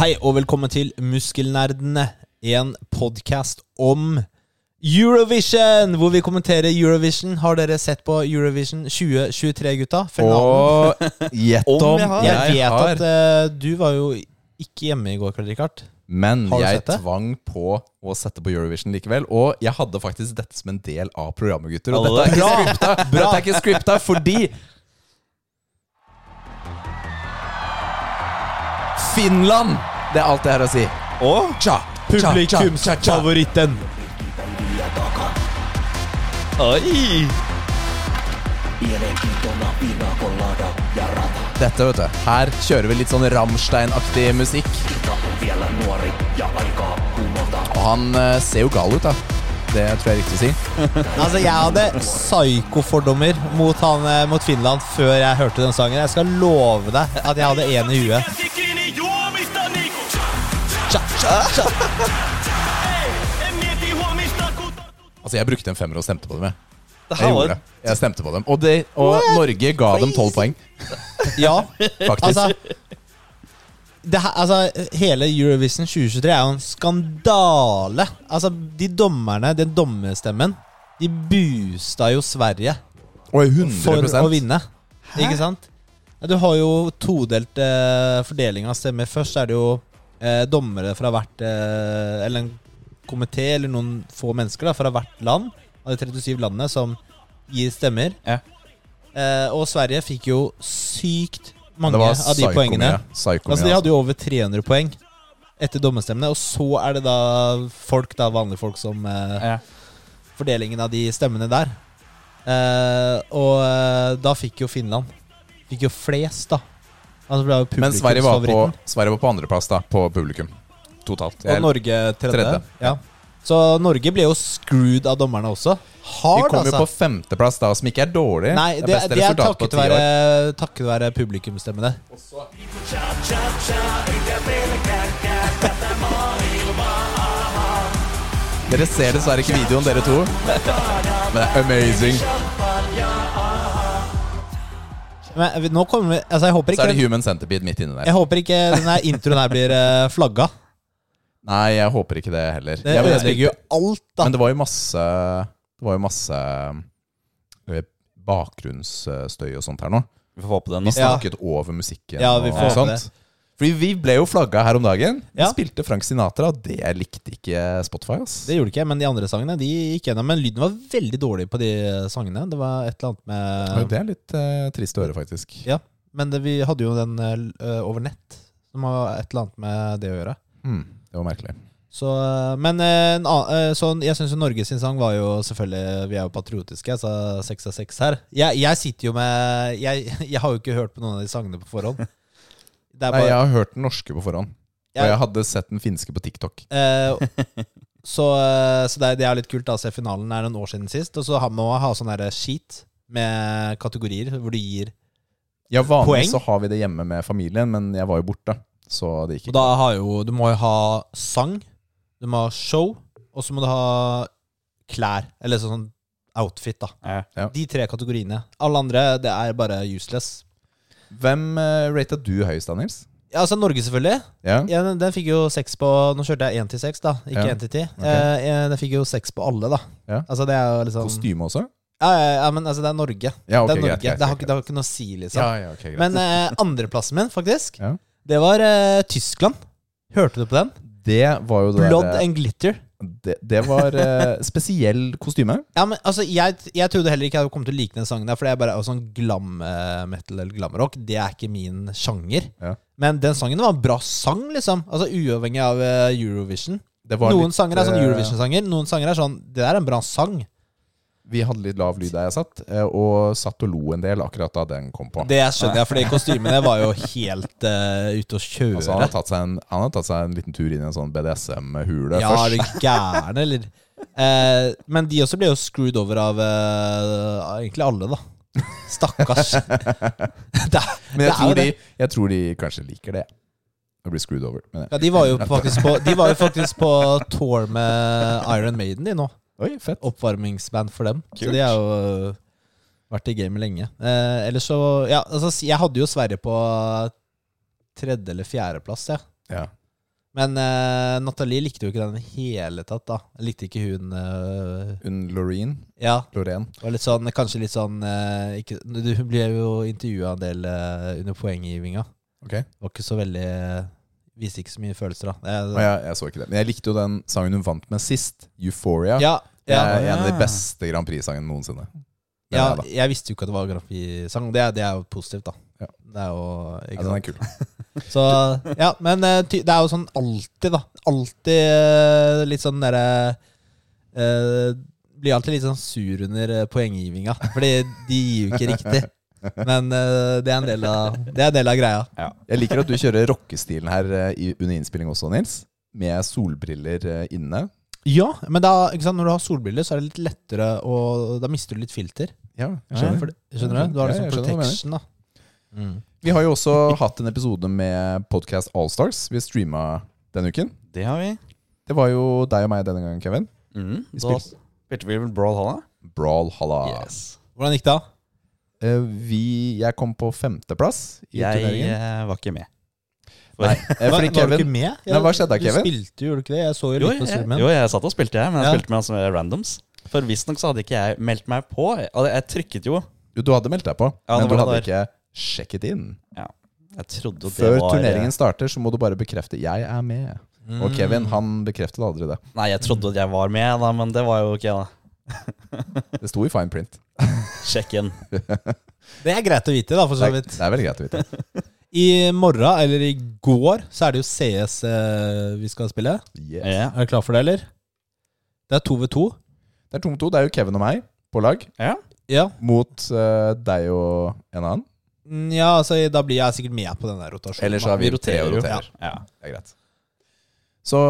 Hei og velkommen til Muskelnerdene, en podkast om Eurovision, hvor vi kommenterer Eurovision. Har dere sett på Eurovision 2023, gutta? Finalen. Og gjett Om om jeg har. Jeg vet har. at uh, du var jo ikke hjemme i går kveld, Rikard. Men jeg tvang på å sette på Eurovision likevel. Og jeg hadde faktisk dette som en del av programmet, gutter. Og dette er ikke Bra! scripta, dette er ikke scripta fordi Finland! Det er alt jeg har å si. Og tja. Oi! Dette, vet du. Her kjører vi litt sånn Ramstein-aktig musikk. Og han eh, ser jo gal ut, da. Det tror jeg er riktig å si. Altså, jeg hadde psykofordommer mot, han, eh, mot Finland før jeg hørte den sangen. Jeg skal love deg at jeg hadde én i huet. Tja, tja, tja. Altså, jeg brukte en femmer og stemte på dem. Jeg, jeg gjorde det. Jeg stemte på dem. Og, det, og Norge ga dem tolv poeng, Ja, faktisk. altså her, altså, hele Eurovision 2023 er jo en skandale. Altså, de dommerne, den dommerstemmen, de boosta jo Sverige og 100%. for å vinne. Ikke sant? Du har jo todelt eh, fordeling av stemmer. Først er det jo eh, dommere fra hvert eh, Eller en komité eller noen få mennesker da, fra hvert land av de 37 landene som gir stemmer. Ja. Eh, og Sverige fikk jo sykt mange av de poengene. Altså De hadde jo over 300 poeng etter dommerstemmene. Og så er det da folk, da vanlige folk, som eh, Ja. Fordelingen av de stemmene der. Eh, og eh, da fikk jo Finland Fikk jo flest, da. Altså ble Men Sverige var, på. Sverige var på andreplass da, på publikum. Totalt. Og Norge tredje. tredje, Ja. Så Norge ble jo screwed av dommerne også. Vi Hard, kom jo altså. på femteplass da, som ikke er dårlig. Nei, det, det er resultat er takket være, takket være publikumsstemmene. Dere ser dessverre ikke videoen, dere to. Men det er amazing. Men nå kommer vi Altså, jeg håper Så er det Human Centipede midt inni der. Jeg håper ikke denne introen her blir uh, flagga. Nei, jeg håper ikke det heller. Det Jeg vet ødelegger jo alt, da. Men det var jo masse Det var jo masse eh, bakgrunnsstøy og sånt her nå. Vi får håpe det Vi snakket Ja. over musikken Ja, vi får og sånt. Fordi vi ble jo flagga her om dagen. Vi Ja. spilte Frank Sinatra, og det likte ikke Spotify. ass Det gjorde ikke ikke, men de andre sangene de gikk gjennom. Men lyden var veldig dårlig på de sangene. Det var et eller annet Ja, med Det er litt uh, trist å høre, faktisk. Ja, men det, vi hadde jo den uh, over nett, som har et eller annet med det å gjøre. Mm, det var merkelig. Så, eh, men eh, eh, så jeg syns Norge sin sang var jo selvfølgelig Vi er jo patriotiske, så seks av seks her. Jeg, jeg sitter jo med jeg, jeg har jo ikke hørt på noen av de sangene på forhånd. Er Nei, jeg har hørt den norske på forhånd. Og jeg, jeg hadde sett den finske på TikTok. eh, så så det, det er litt kult da å se finalen er noen år siden sist. Og så har man ha sånn sheet med kategorier hvor du gir Ja, Poeng? Vanligvis så har vi det hjemme med familien, men jeg var jo borte. Så det gikk Og da har jo Du må jo ha sang, du må ha show, og så må du ha klær. Eller sånn outfit, da. Ja. De tre kategoriene. Alle andre, det er bare useless. Hvem uh, rata du høyest, Daniels? Ja, altså Norge, selvfølgelig. Yeah. Ja, den, den fikk jo seks på Nå kjørte jeg én til seks, da. Ikke én til ti. Ok. Eh, eh, den fikk jo seks på alle, da. Yeah. Altså det er jo liksom Kostyme også? ja, ja, ja, men altså, det er Norge. Ja, okay, det er Norge. greit, greit, det, har, ikke- det har ikke noe å si, liksom. Ja, ja, okay. Men eh, andreplassen min, faktisk, Ja. Det var eh, Tyskland. Hørte du på den? det var jo det Blood der, and Glitter. det, det var eh, spesiell kostyme. Ja, men altså, jeg, jeg trodde heller ikke jeg kommet til å like den sangen der, for det er bare sånn glam eh, metal eller glam rock. Det er ikke min sjanger. Ja. Men den sangen var en bra sang, liksom. Altså Uavhengig av eh, Eurovision. Det var Noen litt, sanger er sånn eh, Eurovision-sanger, noen sanger er sånn Det der er en bra sang. Vi hadde litt lav lyd der jeg satt, eh, og satt og lo en del akkurat da den kom på. Det skjønner jeg, fordi kostymene var jo helt uh, ute å kjøre. Altså, han, har tatt seg en, han har tatt seg en liten tur inn i en sånn BDSM-hule ja, er først. du gæren, eller? Eh, men de også ble jo screwed over av eh, egentlig alle, da. Stakkars. det, er- Men jeg er tror, de, jeg tror de kanskje liker det. Å bli screwed over. Men, Ja, de var på, de var jo faktisk på tour med Iron Maiden de nå. Oi, fett. Oppvarmingsband for dem. Så de har jo øh, vært i gamet lenge. Eh, ellers så Ja, altså, jeg hadde jo Sverige på tredje- eller fjerdeplass, jeg. Ja. Men eh, Nathalie likte jo ikke den i hele tatt, da. Likte ikke hun eh, Hun Loreen. Ja. Loreen. Og litt sånn, kanskje litt sånn eh, ikke, Hun ble jo intervjua en del eh, under poenggivinga. Ok. Var ikke så veldig Viste ikke så mye følelser, da. Jeg, jeg, jeg så ikke det. Men jeg likte jo den sangen hun vant med sist, Euphoria. ja, Det er en av de beste Grand Prix-sangene noensinne. Den ja, er da. jeg visste jo ikke at det var Grand Prix-sang. Det, det er jo positivt, da. Ja. Det er jo Ja, den er kul. Så ja, men eh, ty, det er jo sånn alltid, da. Alltid eh, litt sånn derre eh, Blir alltid litt sånn sur under eh, poenggivinga, Fordi de gir jo ikke riktig. Men uh, det, er en del av, det er en del av greia. Jeg liker at du kjører rockestilen her uh, i, under innspilling også, Nils. Med solbriller uh, inne. Ja, men da, ikke sant, når du har solbriller, så er det litt lettere å Da mister du litt filter. Ja, Ja, skjønner. for skjønner du? Du har liksom mener. protection, da. Mm. Vi har jo også hatt en episode med Podcast Allstars. Vi streama denne uken. Det har vi. Det var jo deg og meg denne gangen, Kevin. Mm, Vi da spilte- spilte vi vel Brawl Halla. Brawl halla. Yes. Hvordan gikk det? da? Eh, vi, jeg kom på femteplass i Jeg turneringen. eh, var ikke med. For- Nei, eh, Var, fordi var du ikke med? med? Nei, hva skjedde da, Du Kevin? spilte jo, gjorde du ikke det? Jeg så jo Jo, litt på jeg, streamen. jo, jeg satt og spilte, jeg, men jeg Ja. spilte med altså randoms. For visstnok så hadde ikke jeg meldt meg på. Altså, jeg trykket jo. Jo, du hadde meldt deg på, Ja, men du hadde der. ikke sjekket inn. Jeg trodde det Før var turneringen starter, så må du bare bekrefte 'jeg er med'. Mm. Og Kevin han bekreftet aldri det. Nei, jeg trodde at jeg var med, da, men det var jo ikke da. Det sto i fine print. Sjekk igjen. Det er greit å vite, da, for så vidt. det er veldig greit å vite. I morgen, eller i går, så er det jo CS eh, vi skal spille. Yes. Ja. Er du klar for det, eller? Det er to ved to. Det er 2-2. Det er jo Kevin og meg på lag ja. Ja. mot eh, deg og en annen. Mm, ja, altså da blir jeg sikkert med på den der rotasjonen. Ellers da. har vi, Vi roterer og jo. roterer. Ja. Det er greit. Så,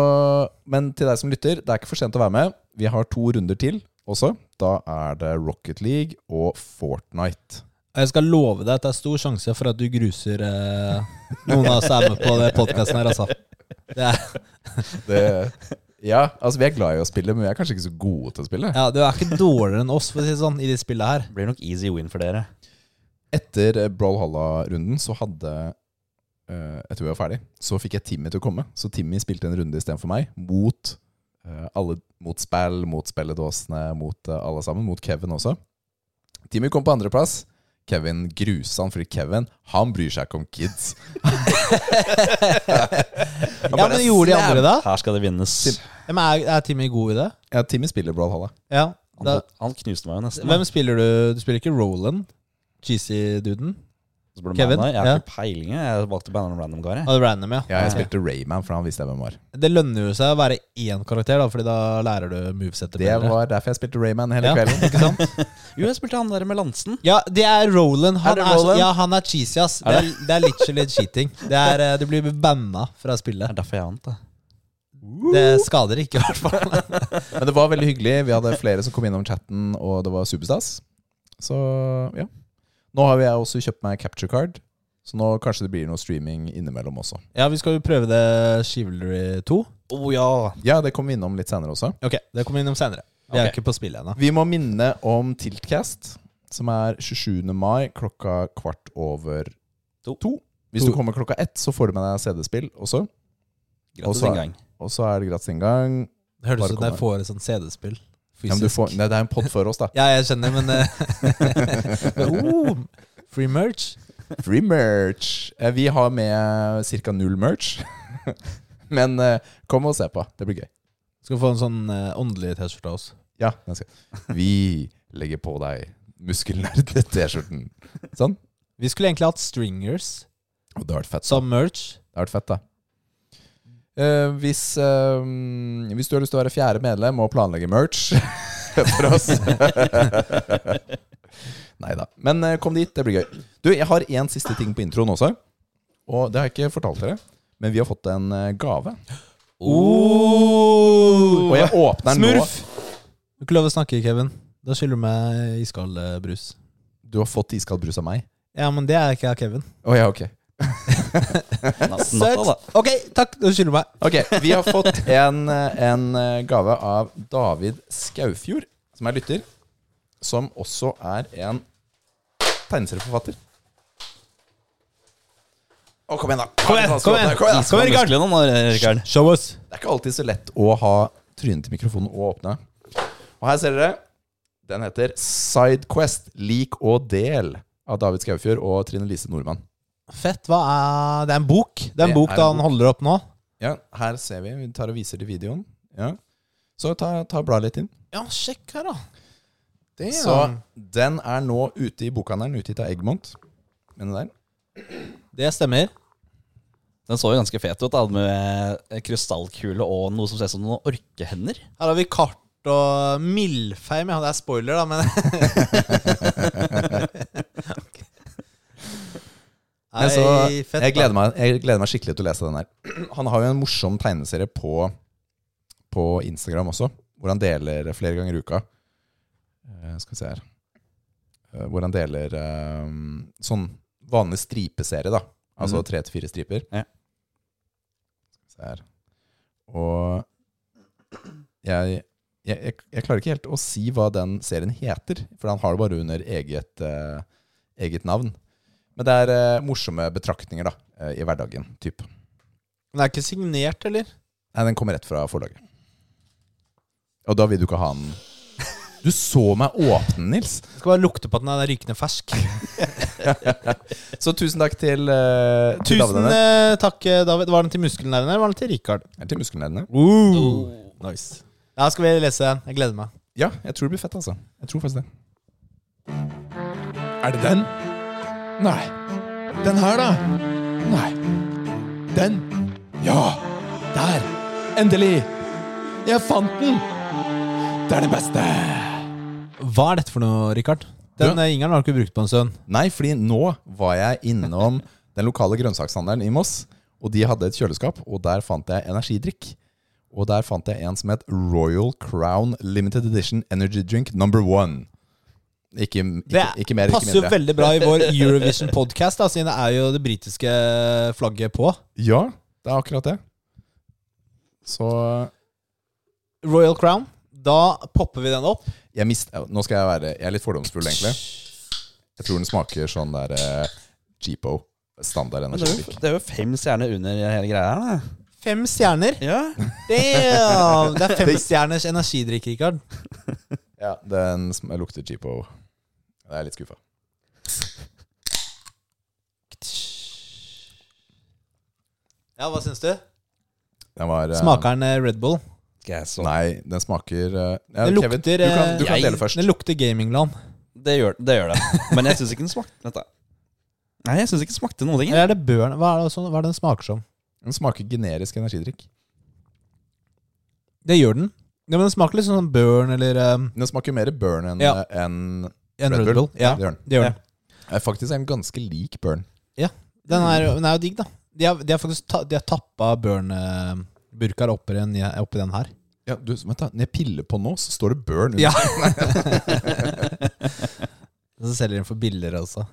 men til deg som lytter, det er ikke for sent å være med. Vi har to runder til også. Da er det Rocket League og Fortnite. Jeg skal love deg at det er stor sjanse for at du gruser eh, noen av oss er med på den podkasten her, altså. Det er, Det, ja, altså vi er glad i å spille, men vi er kanskje ikke så gode til å spille. ja, du er ikke dårligere enn oss, for å si det sånn, i de spillene her. Det blir nok easy win for dere. Etter eh, Brawlhalla-runden så hadde eh, Etter vi var ferdig, så fikk jeg Timmy til å komme. Så Timmy spilte en runde istedenfor meg, mot alle Mot spill, mot spilledåsene, mot eh, alle sammen. Mot Kevin også. Timmy kom på andreplass. Kevin grusa han, fordi Kevin han bryr seg ikke om kids. Ja, men gjorde de andre det? Her skal det vinnes. Ja, men er, er Timmy god i det? Ja, Timmy spiller Brawlhalla. Ja. Han, han knuste meg jo nesten. hvem spiller du? Du spiller ikke Roland? Cheesy-duden? Så ble Kevin? Jeg har Ja. ikke peiling. jeg. Valgte bare noen random guy. jeg. Ah, random, ja. Ja, jeg spilte Rayman, for han visste jeg hvem var. Det lønner jo seg å være én karakter, da, Fordi da lærer du movesettet Det var derfor jeg spilte Rayman hele Ja, kvelden. ikke sant? Jo, jeg spilte han der med lansen. Ja, det er Roland. Han Er er, Roland? ja, han er cheesy, ass. Det er, det er literally cheating. Det er, eh, du blir banna fra spillet. Det er derfor jeg vant. da. Det skader ikke, i hvert fall. Men det var veldig hyggelig. Vi hadde flere som kom innom chatten, og det var superstas. Så ja. Nå har jeg også kjøpt meg capture card, så nå kanskje det blir noe streaming innimellom også. Ja, vi skal jo prøve det Chivalry 2. Å oh, ja! Ja, det kommer vi innom litt senere også. Ok, det kommer vi innom senere. Vi er ikke på spillet ennå. Vi må minne om Tiltcast, som er 27. mai klokka kvart over To. to. Hvis To. du kommer klokka ett, så får du med deg CD-spill også. Gratis Også- en. Og så er det gratis inngang. Det høres ut som jeg får et sånt CD-spill. Ja, men du får, nei, det er en pott for oss, da. Ja, jeg skjønner, men eh, oh, Free merch? Free merch. Eh, Vi har med ca. null merch. Men eh, kom og se på. Det blir gøy. Skal få en sånn åndelig T-skjorte av oss? Ja. Vi legger på deg muskelnerd-T-skjorten. Sånn. Vi skulle egentlig hatt stringers Og det fett. som merch. Det har vært fett, da. Eh, hvis, uh, hvis du har lyst til å være fjerde medlem og planlegge merch for oss. Nei da. Men uh, kom dit, det blir gøy. Du, jeg har én siste ting på introen også. Og det har jeg ikke fortalt dere. Men vi har fått en gave. Oh. Og jeg åpner den nå. Smurf! Du har ikke lov å snakke, Kevin. Da skylder du meg iskald brus. Du har fått iskald brus av meg. Ja, men det er ikke av Kevin. Oh, ja, ok. Natta. Ok, takk. Du skylder meg. Ok, Vi har fått en, en eh, gave av David Skaufjord, som er lytter. Som også er en tegneserieforfatter. Å, kom igjen, da! Kom igjen, Kom igjen, kom igjen. Kom igjen, kom igjen. Show us. Det er ikke alltid så lett å ha trynet til mikrofonen og åpne. Og her ser dere. Den heter Sidequest lik og del av David Skaufjord og Trine Lise Nordmann. Fett. Hva er Det er en bok. Det er en Det bok er en da han bok. holder opp nå. Ja, her ser vi. Vi tar og viser til videoen. Ja. Så ta, ta bla litt inn. Ja, sjekk her, da. Det Så den er nå ute i bokhandelen, utgitt av Eggmont. Men det der Det stemmer. Den så jo ganske fet ut, da, med krystallkule og noe som ser ut som noen orkehender. Her har vi kart og Mildfeim. Ja, det er spoiler, da, men Nei, så jeg, gleder meg, jeg gleder meg skikkelig til å lese den her. Han har jo en morsom tegneserie på, på Instagram også, hvor han deler flere ganger i uka. Eh, skal vi se her Eh, Hvor han deler eh, sånn vanlig stripeserie, da. Altså Mhm. tre til fire striper. Ja. Skal vi se her. Og jeg, jeg, jeg, jeg klarer ikke helt å si hva den serien heter, for han har det bare under eget, uh, eget navn. Men det er eh, morsomme betraktninger da, eh, i hverdagen. Typ. Den er ikke signert, eller? Nei, den kommer rett fra forlaget. Og da vil du ikke ha den Du så meg åpne den, Nils! Jeg skal bare lukte på at den er rykende fersk. Så tusen takk til, uh, til Tusen David. eh, takk, eh, David. Var den til muskelnervene, eller var den til Rikard? Eller til muskelnerdene. Uh. Nice. Ja, skal vi lese den? Jeg gleder meg. Ja, jeg tror det blir fett, altså. Jeg tror faktisk det. Er det den? Nei. Den her, da? Nei. Den? Ja! Der! Endelig! Jeg fant den! Det er det beste! Hva er dette for noe, Rikard? Den Du- eh, ingeren har du ikke brukt på en stund. Nei, fordi nå var jeg innom den lokale grønnsakshandelen i Moss, og de hadde et kjøleskap, og der fant jeg energidrikk. Og der fant jeg en som het Royal Crown Limited Edition Energy Drink Number One. Ikke, ikke, Det ikke mer, ikke passer jo veldig bra i vår Eurovision-podkast, siden det er jo det britiske flagget på. Ja, det er akkurat det. Så Royal Crown. Da popper vi den opp. jeg mist, Nå skal jeg være Jeg er litt fordomsfull, egentlig. Jeg tror den smaker sånn der eh, cheapo. Standard det, er energidrikk. det er jo fem stjerner under hele greia her. da. Fem stjerner. Ja. Damn! Det er femstjerners energidrikk, Rikard. Ja, den lukter cheapo. Jeg er litt skuffa. Ja, hva syns du? Den var eh, Smaker den eh, Red Bull? Skal Nei, den smaker eh, ja, Den Kevin, lukter, du kan, eh, du kan jeg- dele først. Den lukter gamingland. Det gjør det. Gjør det. Men jeg syns ikke den smakte dette. Nei, jeg syns ikke den smakte noe. Eller er det børn? Hva er det, sånn- hva er det den smaker som? Den smaker generisk energidrikk. Det gjør den. Ja, men Den smaker litt sånn burn eller um, Den smaker mer burn enn Ja. enn en Red Red Bull. Bull. Ja, det gjør den. det gjør den. Eh, Faktisk er den ganske lik burn. Den er, den er jo digg, da. De har, de har faktisk ta, de har tappa Burn-burkaer oppi, oppi den her. Ja, du, vent da, Når jeg piller på nå, så står det burn. under. Ja. Så selger de for billigere også.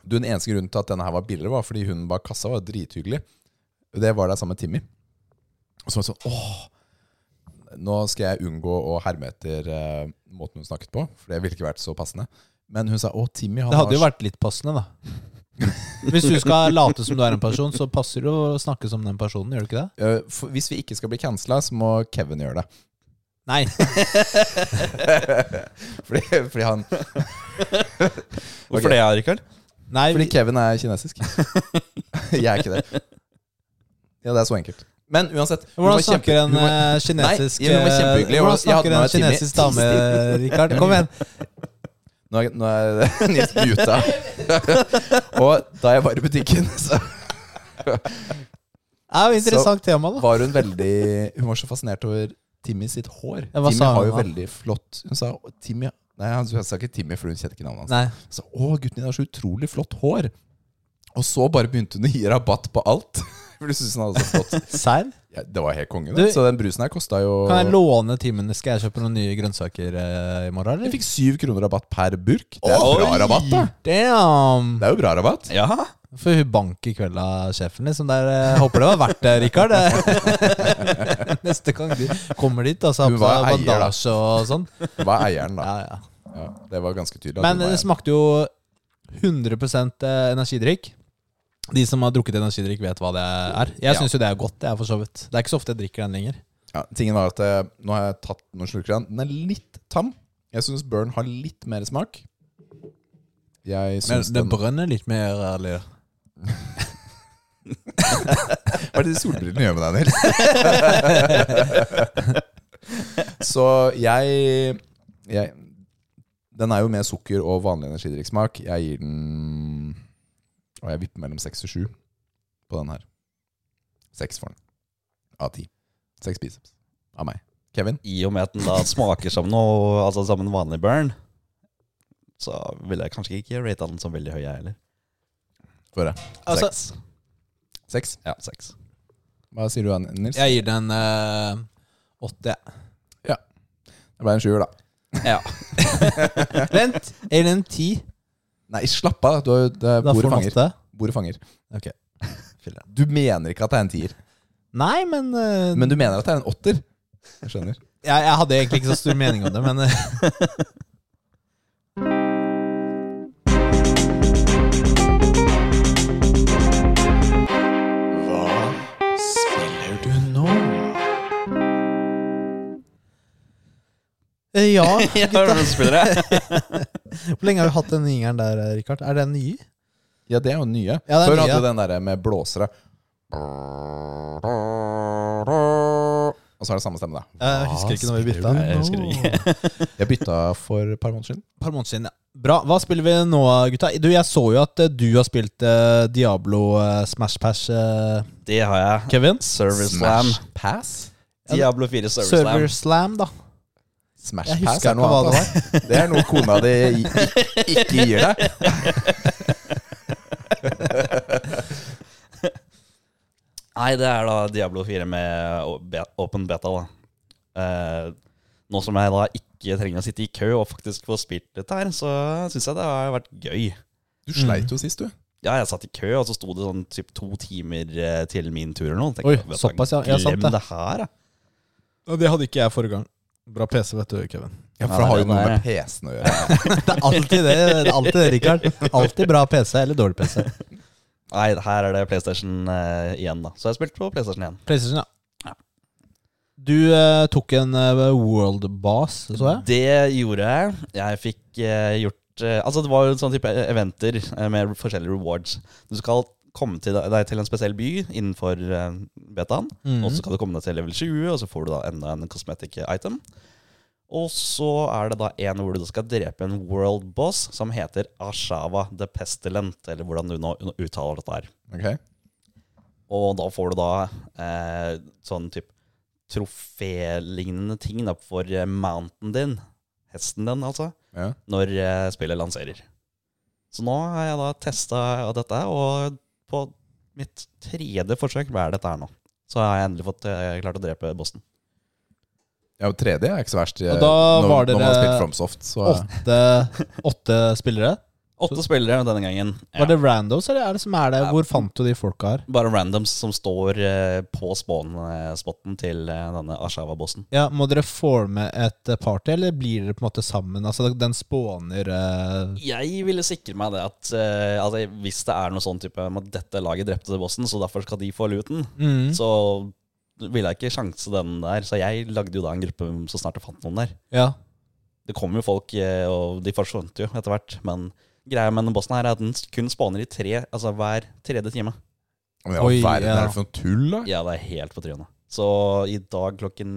Du, Den eneste grunnen til at denne her var billigere, var fordi hun bak kassa var drithyggelig. Det var der sammen med Timmy. Og så var det sånn Åh, nå skal jeg unngå å herme etter uh, måten hun snakket på, for det ville ikke vært så passende. Men hun sa å, Timmy han Det hadde jo vært litt passende, da. Hvis du skal late som du er en person, så passer det å snakke som den personen, gjør det ikke det? Eh, for, Hvis vi ikke skal bli cancela, så må Kevin gjøre det. Nei. fordi, fordi han Hvorfor okay. det, Rikard? Nei Fordi vi, Kevin er kinesisk. jeg er ikke det. Ja, det er så enkelt. Men uansett hvordan snakker en eh, kinesisk Nei, Hvordan snakker en kinesisk dame, Rikard? Kom igjen. Nå er, nå er Nils muta. og da jeg var i butikken, så Det er jo interessant tema, da. var hun veldig Hun var så fascinert over Timmy sitt hår. Timmy har jo veldig flott Hun sa Timmy Nei, hun sa ikke Timmy, for hun kjente ikke navnet hans. Hun sa å, gutten din har så utrolig flott hår. Og så bare begynte hun å gi rabatt på alt. For du syntes den hadde så flott Serr? ja, Det var helt konge. Du- det. Så den brusen her kosta jo Kan jeg låne timen? Skal jeg kjøpe noen nye grønnsaker eh, i morgen, Jeg eller? fikk syv kroner rabatt per burk. Det er bra Oi! rabatt, da. Damn! Det er jo bra rabatt. Ja. Får hun bank i kveld av sjefen, liksom. Der, eh, håper det var verdt det, Rikard. Neste gang du kommer dit, altså. så Hun var eier, da. bandasje og sånn. Hva er eieren, da? Ja, ja. Ja, det var ganske tydelig. at Men hun var det eieren. smakte jo 100% energidrikk. De som har drukket energidrikk, vet hva det er. Jeg Ja. syns jo det er godt, Det er for så vidt. Det er ikke så ofte jeg drikker den lenger. ja, Tingen var at eh, Nå har jeg tatt noen slurker av den. Den er litt tam. Jeg syns Burn har litt mer smak. Jeg det den brønner litt mer, eller? Hva er det de solbrillene gjør med deg, Nils? Så jeg, jeg Den er jo med sukker og vanlig energidrikksmak. Jeg gir den Og jeg vipper mellom seks og sju på den her. Seks for den. Av ti. Seks biceps. Av meg. Kevin? I og med at den da smaker som noe Altså som en vanlig burn, så ville jeg kanskje ikke rate den som veldig høy, jeg heller. det høre. Altså, Seks. Seks. Ja, seks. Hva sier du, Nils? jeg gir den eh, åtte. Ja. Det ble en sjuer, da. Ja. Vent, jeg gir den en ti. Nei, slapp av. Du, det bordet fanger. Bordet fanger. Ok. Du mener ikke at det er en tier, Nei, men, uh, men du mener at det er en åtter? Jeg skjønner. jeg, jeg hadde egentlig ikke så stor mening om det, men Ja, ja hvor lenge har vi hatt den jingeren der, eh, Rikard? Er den ny? Ja, det er jo nye. Ja, er Før nye, hadde den der med blåsere. Og så er det samme stemme, da. Jeg husker ikke når vi bytta. Jeg husker ikke. Jeg bytta for et par måneder siden. Par måneder siden, ja. Bra. Hva spiller vi nå, gutta? Du, Jeg så jo at eh, du har spilt uh, Diablo uh, Smash Pass. Uh, Det har jeg. Kevin. Server Slam. Smash Pass? Diablo 4 Server, Server Slam. Slam, da. Smash Jeg Pass er noe annet. det Det er noe kona di ikke gir deg. Nei, det er da Diablo 4 med åpen open beta, da. Eh, nå som jeg da ikke trenger å sitte i kø og faktisk få spilt dette her, så syns jeg det har vært gøy. Du sleit jo sist, du. Ja, jeg satt i kø, og så sto det sånn typ to timer eh, til min tur eller noe. Tenkte Oi, jeg, såpass, ja. Sant Glem det. det her, da. Det hadde ikke jeg forrige gang. Bra PC, vet du, Kevin. Ja, For det har jo noe med PC-en å gjøre. Det er alltid det, det, er alltid det Rikard. Alltid bra PC eller dårlig PC. Nei, her er det PlayStation eh, igjen, da. Så jeg har spilt på PlayStation igjen. PlayStation, ja. Ja. Du eh, tok en eh, World Boss, så jeg. Det gjorde jeg. Jeg fikk eh, gjort eh, Altså, det var jo sånn type eventer eh, med forskjellige rewards. Du skal komme til deg til en spesiell by innenfor eh, betaen. Mm. Og så kan du komme deg til level 20, og så får du da enda en cosmetic item. Og så er det da en hvor du skal drepe en world boss som heter Ashava the Pestilent, eller hvordan du nå uttaler dette her. Okay. Og da får du da eh, sånn type trofélignende ting da, for eh, mountain din, hesten din altså, Ja. når eh, spillet lanserer. Så nå har jeg da testa dette, og på mitt tredje forsøk, hva er dette her nå? Så har jeg endelig fått jeg klart å drepe Boston. Ja, tredje er ikke så verst. Og da når, var dere- så Åtte, åtte spillere. Åtte spillere denne gangen. Ja. Var det randoms, eller er det som er det? Hvor fant du de folka her? Bare randoms som står eh, på spawn-spotten til eh, denne Ashava-bossen. Ja, Må dere forme et eh, party, eller blir dere på en måte sammen? Altså, den spåner uh... Jeg ville sikre meg det at uh, altså, hvis det er noe sånn type at dette laget drepte bossen, så derfor skal de få luten, mm. så ville jeg ikke sjanse den der. Så jeg lagde jo da en gruppe så snart jeg fant noen der. Ja. Det kom jo folk, eh, og de forsvant jo etter hvert. Men greia med denne bossen her er at den kun spawner i tre, altså hver tredje time. Men Oi, ja. er det for noe tull, da? Ja, det er helt på trynet. Så i dag klokken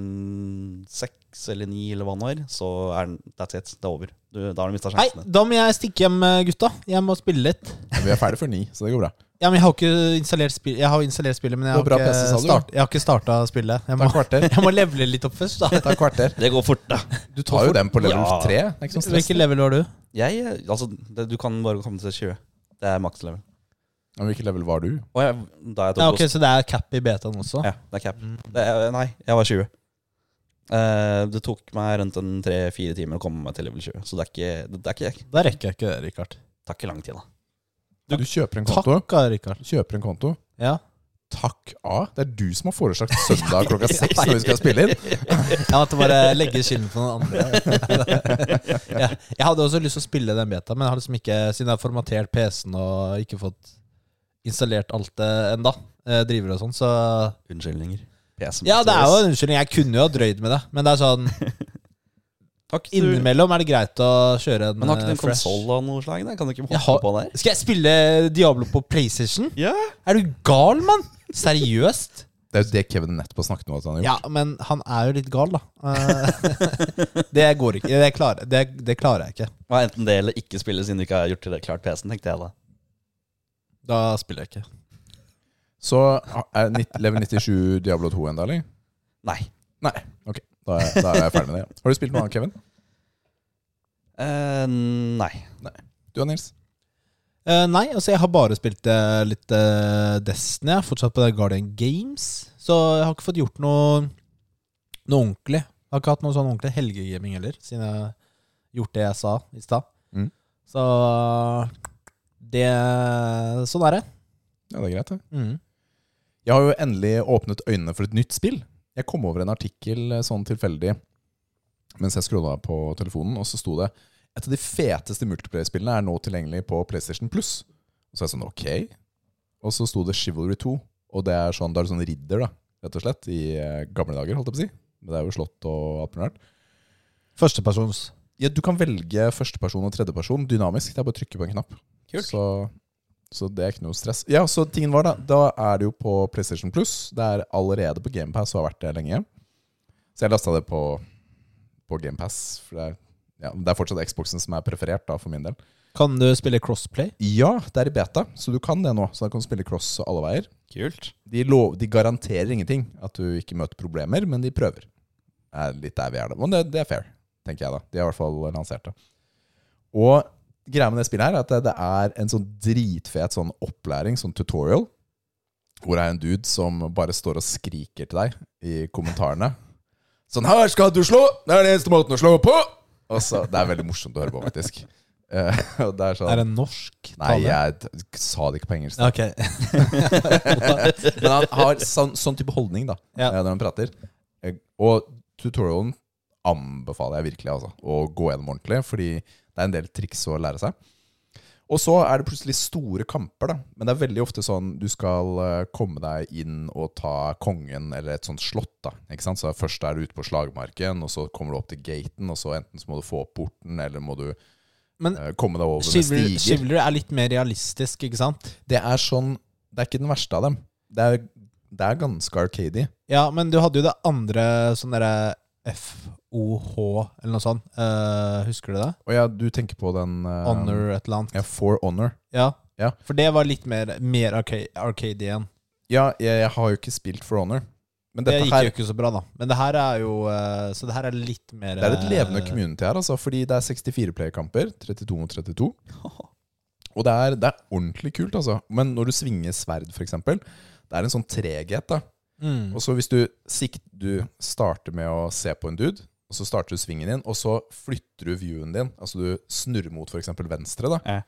seks eller ni eller hva det er, så er den That's it. Det er over. Du, da har du mista Hei, sjansene. da må jeg stikke hjem, eh, gutta. Jeg må spille litt. Vi er ferdig før ni, så det går bra. Ja, men jeg har ikke installert spill Jeg har installert spillet, men jeg har, ikke, PC, start, jeg har ikke starta spillet. Jeg må, jeg må levele litt opp først, da. Ta kvarter. Det går fort, da. Du tar jo den på level Ja. 3. Det er sånn level var du? Jeg, altså, det, du kan bare komme til 20. Det er maks level. Ja, Hvilket level var du? Og jeg, da jeg tok Ja, okay, Så det er cap i betaen også? Ja, det er cap. Det er, nei, jeg var 20. Uh, det tok meg rundt en tre-fire timer å komme meg til level 20. Så det er ikke, det, det er ikke, Da rekker jeg ikke det, Rikard. det tar ikke lang tid, da. Du kjøper en konto. Takk, ah, Rikard. Kjøper en konto. Ja. Takk A. Det er du som har foreslått søndag klokka seks når vi skal spille inn. Jeg måtte bare legge skylden på noen andre. ja. Jeg hadde også lyst til å spille den beta, men jeg har liksom ikke siden jeg har formatert PC-en og ikke fått installert alt det enda, eh, driver og sånn, så Unnskyldninger. Ja, det er jo en unnskyldning. Jeg kunne jo ha drøyd med det, men det er sånn Takk, du. Innimellom er det greit å kjøre en Men har ikke du eh, en fresh. konsoll av noe slag? Kan du ikke Jeg hoppe har- på der? Skal jeg spille Diablo på PlayStation? Ja. Er du gal, mann? Seriøst? Det er jo det Kevin nettopp snakket om at han har gjort. Ja, men han er jo litt gal, da. Eh, det går ikke. Det klarer, det, det klarer jeg ikke. Og Enten det eller ikke spille siden du ikke har gjort det klart PC-en, tenkte jeg da. Da spiller jeg ikke. Så er level 97 Diablo 2 enda, eller? Nei. Nei. Ok, da er, da er jeg ferdig med det. Har du spilt noe annet, Kevin? Eh, nei. Du og Nils? Eh, nei, altså jeg har bare spilt eh, litt uh, Destiny. Jeg er fortsatt på Guardian Games. Så jeg har ikke fått gjort noe Noe ordentlig. Jeg har ikke hatt noe sånn ordentlig helgegaming heller, siden jeg har gjort det jeg sa i stad. Mm. Så det Sånn er det. Ja, det er greit, det. Mm. Jeg har jo endelig åpnet øynene for et nytt spill. Jeg kom over en artikkel eh, sånn tilfeldig mens jeg scrolla på telefonen, og så sto det et av de feteste multiplayer-spillene er nå tilgjengelig på PlayStation Plus. Og så er jeg sånn, ok. Og så sto det Chivalry 2, og det er sånn, da er det sånn ridder, da, rett og slett, i eh, gamle dager, holdt jeg på å si. Men det er jo slått og alt mulig rart. Førstepersons. Ja, du kan velge førsteperson og tredjeperson dynamisk. Det er bare å trykke på en knapp. Kult. Så, så det er ikke noe stress. Ja, så tingen var da Da er det jo på PlayStation Plus. Det er allerede på GamePass og har vært det lenge. Så jeg lasta det på, på GamePass. For det er, ja, det er fortsatt Xboxen som er preferert, da, for min del. Kan du spille crossplay? Ja, det er i beta, så du kan det nå. Så da kan du spille cross alle veier. Kult. De, lov, de garanterer ingenting, at du ikke møter problemer, men de prøver. Det er litt der vi er da. Men det, det er fair, tenker jeg da. De har i hvert fall lansert det. Og greia med det spillet her er at det, er en sånn dritfet sånn opplæring, sånn tutorial, hvor det er en dude som bare står og skriker til deg i kommentarene. Sånn 'Her skal du slå! Det er den eneste måten å slå på!' Så, Det er veldig morsomt å høre på, faktisk. Uh, det er sånn Er det norsk Nei, tale? jeg sa det ikke på engelsk. Okay. Men han har sånn, sånn type holdning da Ja. eh, når han prater. Eh, Og tutorialen anbefaler jeg virkelig altså, å gå gjennom ordentlig, fordi det er en del triks å lære seg. Og så er det plutselig store kamper, da. Men det er veldig ofte sånn du skal eh, komme deg inn og ta kongen eller et sånt slott. da Ikke sant? Så Først er du ute på slagmarken, og så kommer du opp til gaten, og så enten så må du få opp porten, eller må du Men uh, komme deg over med Chivalry, stiger. Skivler er litt mer realistisk, ikke sant? Det er sånn Det er ikke den verste av dem. Det er, det er ganske arcady. Ja, men du hadde jo det andre sånn derre FOH, eller noe sånt. Uh, husker du det? Å ja, du tenker på den uh, Honor et eller annet. Ja, For Honor. Ja. Ja. For det var litt mer, mer arca- arcade igjen. Ja, jeg, jeg har jo ikke spilt For Honor. Men Det gikk her jo ikke så bra, da. Men det her er jo uh, Så det her er litt mer Det er et levende community her, altså. Fordi det er 64 playerkamper. 32 mot 32. Og det er, det er ordentlig kult, altså. Men når du svinger sverd, f.eks., det er en sånn treghet, da. Mm. Og så hvis du sikt, du starter med å se på en dude, og så starter du svingen din, og så flytter du viewen din, altså du snurrer mot f.eks. venstre, da, Ja.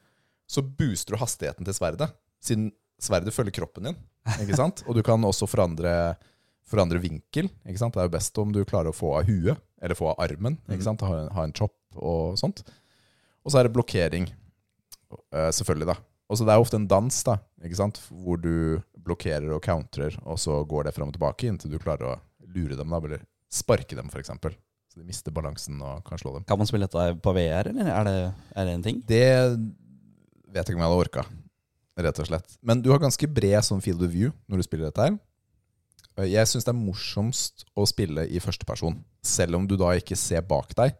så booster du hastigheten til sverdet, siden sverdet følger kroppen din. Ikke sant? Og du kan også forandre, forandre vinkel. Ikke sant? Det er jo best om du klarer å få av huet, eller få av armen. Ikke sant? Ha, en- ha en chop og sånt. Og så er det blokkering, eh, selvfølgelig, da. Og så det er ofte en dans, da, ikke sant? hvor du blokkerer og counterer, og så går det fram og tilbake inntil du klarer å lure dem, da, eller sparke dem, f.eks. Så de mister balansen og kan slå dem. Kan man spille dette på VR, eller er det, er det en ting? Det vet jeg ikke om jeg hadde orka, rett og slett. Men du har ganske bred sånn field of view når du spiller dette her. Jeg syns det er morsomst å spille i førsteperson. Selv om du da ikke ser bak deg,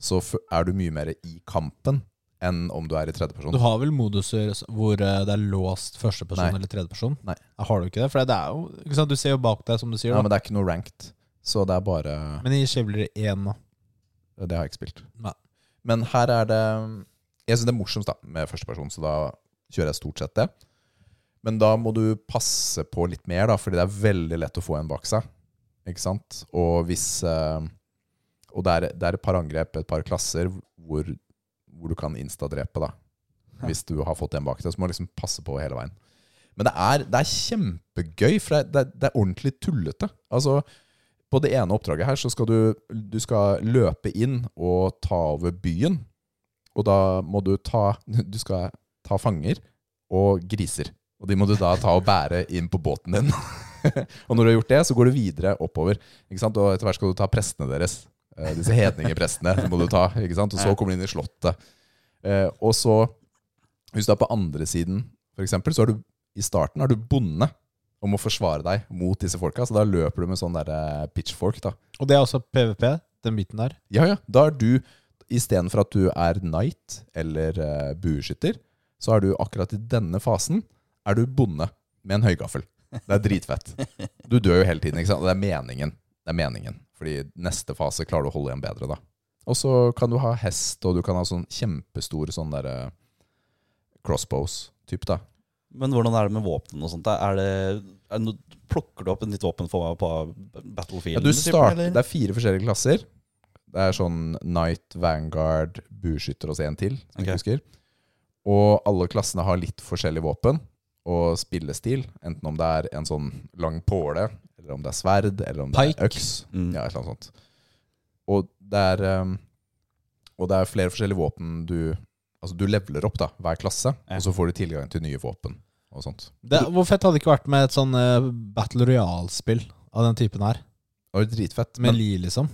så er du mye mer i kampen enn om du er i tredjeperson. Du har vel moduser hvor eh, det er låst førsteperson Nei. eller tredjeperson? Nei. Har du ikke det? For det er jo ikke sant? Du ser jo bak deg, som du sier. Ja, da. men det er ikke noe ranked, så det er bare Men i Chivalry 1 da? Det har jeg ikke spilt. Nei. Men her er det Jeg syns det er morsomst da med førsteperson, så da kjører jeg stort sett det. Men da må du passe på litt mer, da, fordi det er veldig lett å få en bak seg. Ikke sant? Og hvis eh, Og det er, det er et par angrep, et par klasser, hvor, hvor du kan instadrepe, da. Hvis du har fått en bak deg. Så må du liksom passe på hele veien. Men det er, det er kjempegøy, for det det er, det er ordentlig tullete. Altså, på det ene oppdraget her så skal du, du skal løpe inn og ta over byen. Og da må du ta Du skal ta fanger og griser. Og de må du da ta og bære inn på båten din. og når du har gjort det, så går du videre oppover. Ikke sant? Og etter hvert skal du ta prestene deres. Eh, disse hedningeprestene må du ta. Ikke sant? Og så kommer du inn i slottet. Eh, og så, hvis du er på andre siden, eksempel, så er du i starten er du bonde og å forsvare deg mot disse folka. Så da løper du med sånn der eh, pitchfork. da Og det er også PVP, den biten der. Ja, ja. Da er du, istedenfor at du er knight eller uh, bueskytter, så er du akkurat i denne fasen er du bonde med en høygaffel. Det er dritfett. Du dør jo hele tiden, ikke sant? Det er meningen. Det er meningen. Fordi neste fase klarer du å holde igjen bedre, da. Og så kan du ha hest, og du kan ha sånn kjempestore sånn derre crossbows-type, da. Men hvordan er det med våpen og sånt? Er det, er det plukker du opp et nytt våpen for, meg på Battlefield? Ja, du start, det er fire forskjellige klasser. Det er sånn Knight, Vanguard, bueskytter og så en til. Som jeg husker. Og alle klassene har litt forskjellig våpen og spillestil. Enten om det er en sånn lang påle, eller om det er sverd, eller om det Pike. er øks. Mm. Ja, et eller annet sånt. Og det er um, Og det er flere forskjellige våpen du Altså du leveler opp da, hver klasse, Ja. og så får du tilgang til nye våpen og sånt. Det, hvor fett hadde det ikke vært med et sånn uh, Battle Royale-spill av den typen her? Det var dritfett. Med Men, Li, liksom.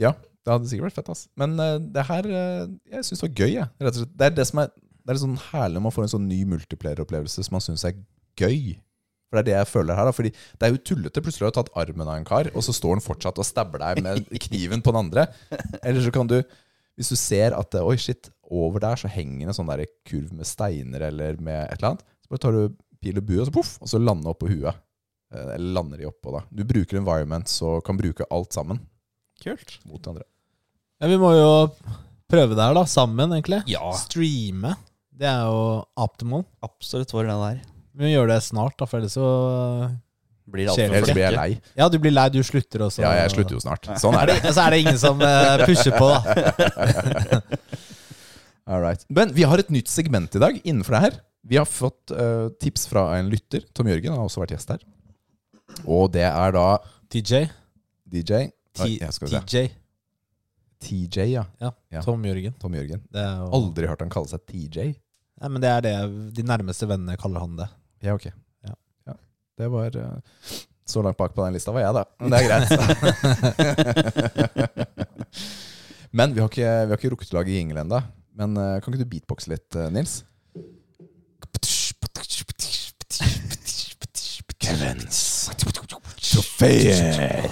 ja, det hadde sikkert vært fett, ass. Men uh, det her uh, Jeg syns det var gøy, jeg. Rett og slett. Det er det som er Det er sånn herlig når man får en sånn ny multiplayer-opplevelse som man syns er gøy. For det er det jeg føler her. da Fordi det er jo tullete. Plutselig har du tatt armen av en kar, og så står han fortsatt og stabber deg med kniven på den andre. Eller så kan du Hvis du ser at Oi, shit, over der så henger en sånn der kurv med steiner eller med et eller annet, så bare tar du pil og bue, og så poff, og så lander oppå huet. Eh, Eller lander de oppå, da. Du bruker environment, og kan bruke alt sammen Kult. mot hverandre. Ja, vi må jo prøve det her, da. Sammen, egentlig. Ja, Streame. Det er jo optimal. absolutt for det der. Vi må gjøre det snart, da, for ellers så Blir det altfor Ellers blir jeg lei. Ja, du blir lei, du slutter også. Ja, jeg slutter jo snart. Sånn er Er det. Og så er det ingen som eh, pusher på, da. All right. Men vi har et nytt segment i dag innenfor det her. Vi har fått eh, tips fra en lytter. Tom Jørgen har også vært gjest her. Og det er da TJ. DJ Oi, jeg skal se. TJ. TJ, ja. Ja. Ja. Tom Jørgen. Tom Jørgen. Det er jo Aldri hørt han kalle seg TJ. Nei, men det er det de nærmeste vennene kaller han det. Ja, ok. Ja. Ja. Det var eh, Så langt bak på den lista var jeg, da. Men det er greit. Men vi har ikke, vi har ikke rukket å lage jingle ennå. Men eh, kan ikke du beatboxe litt, eh, Nils? Kevins trofeer.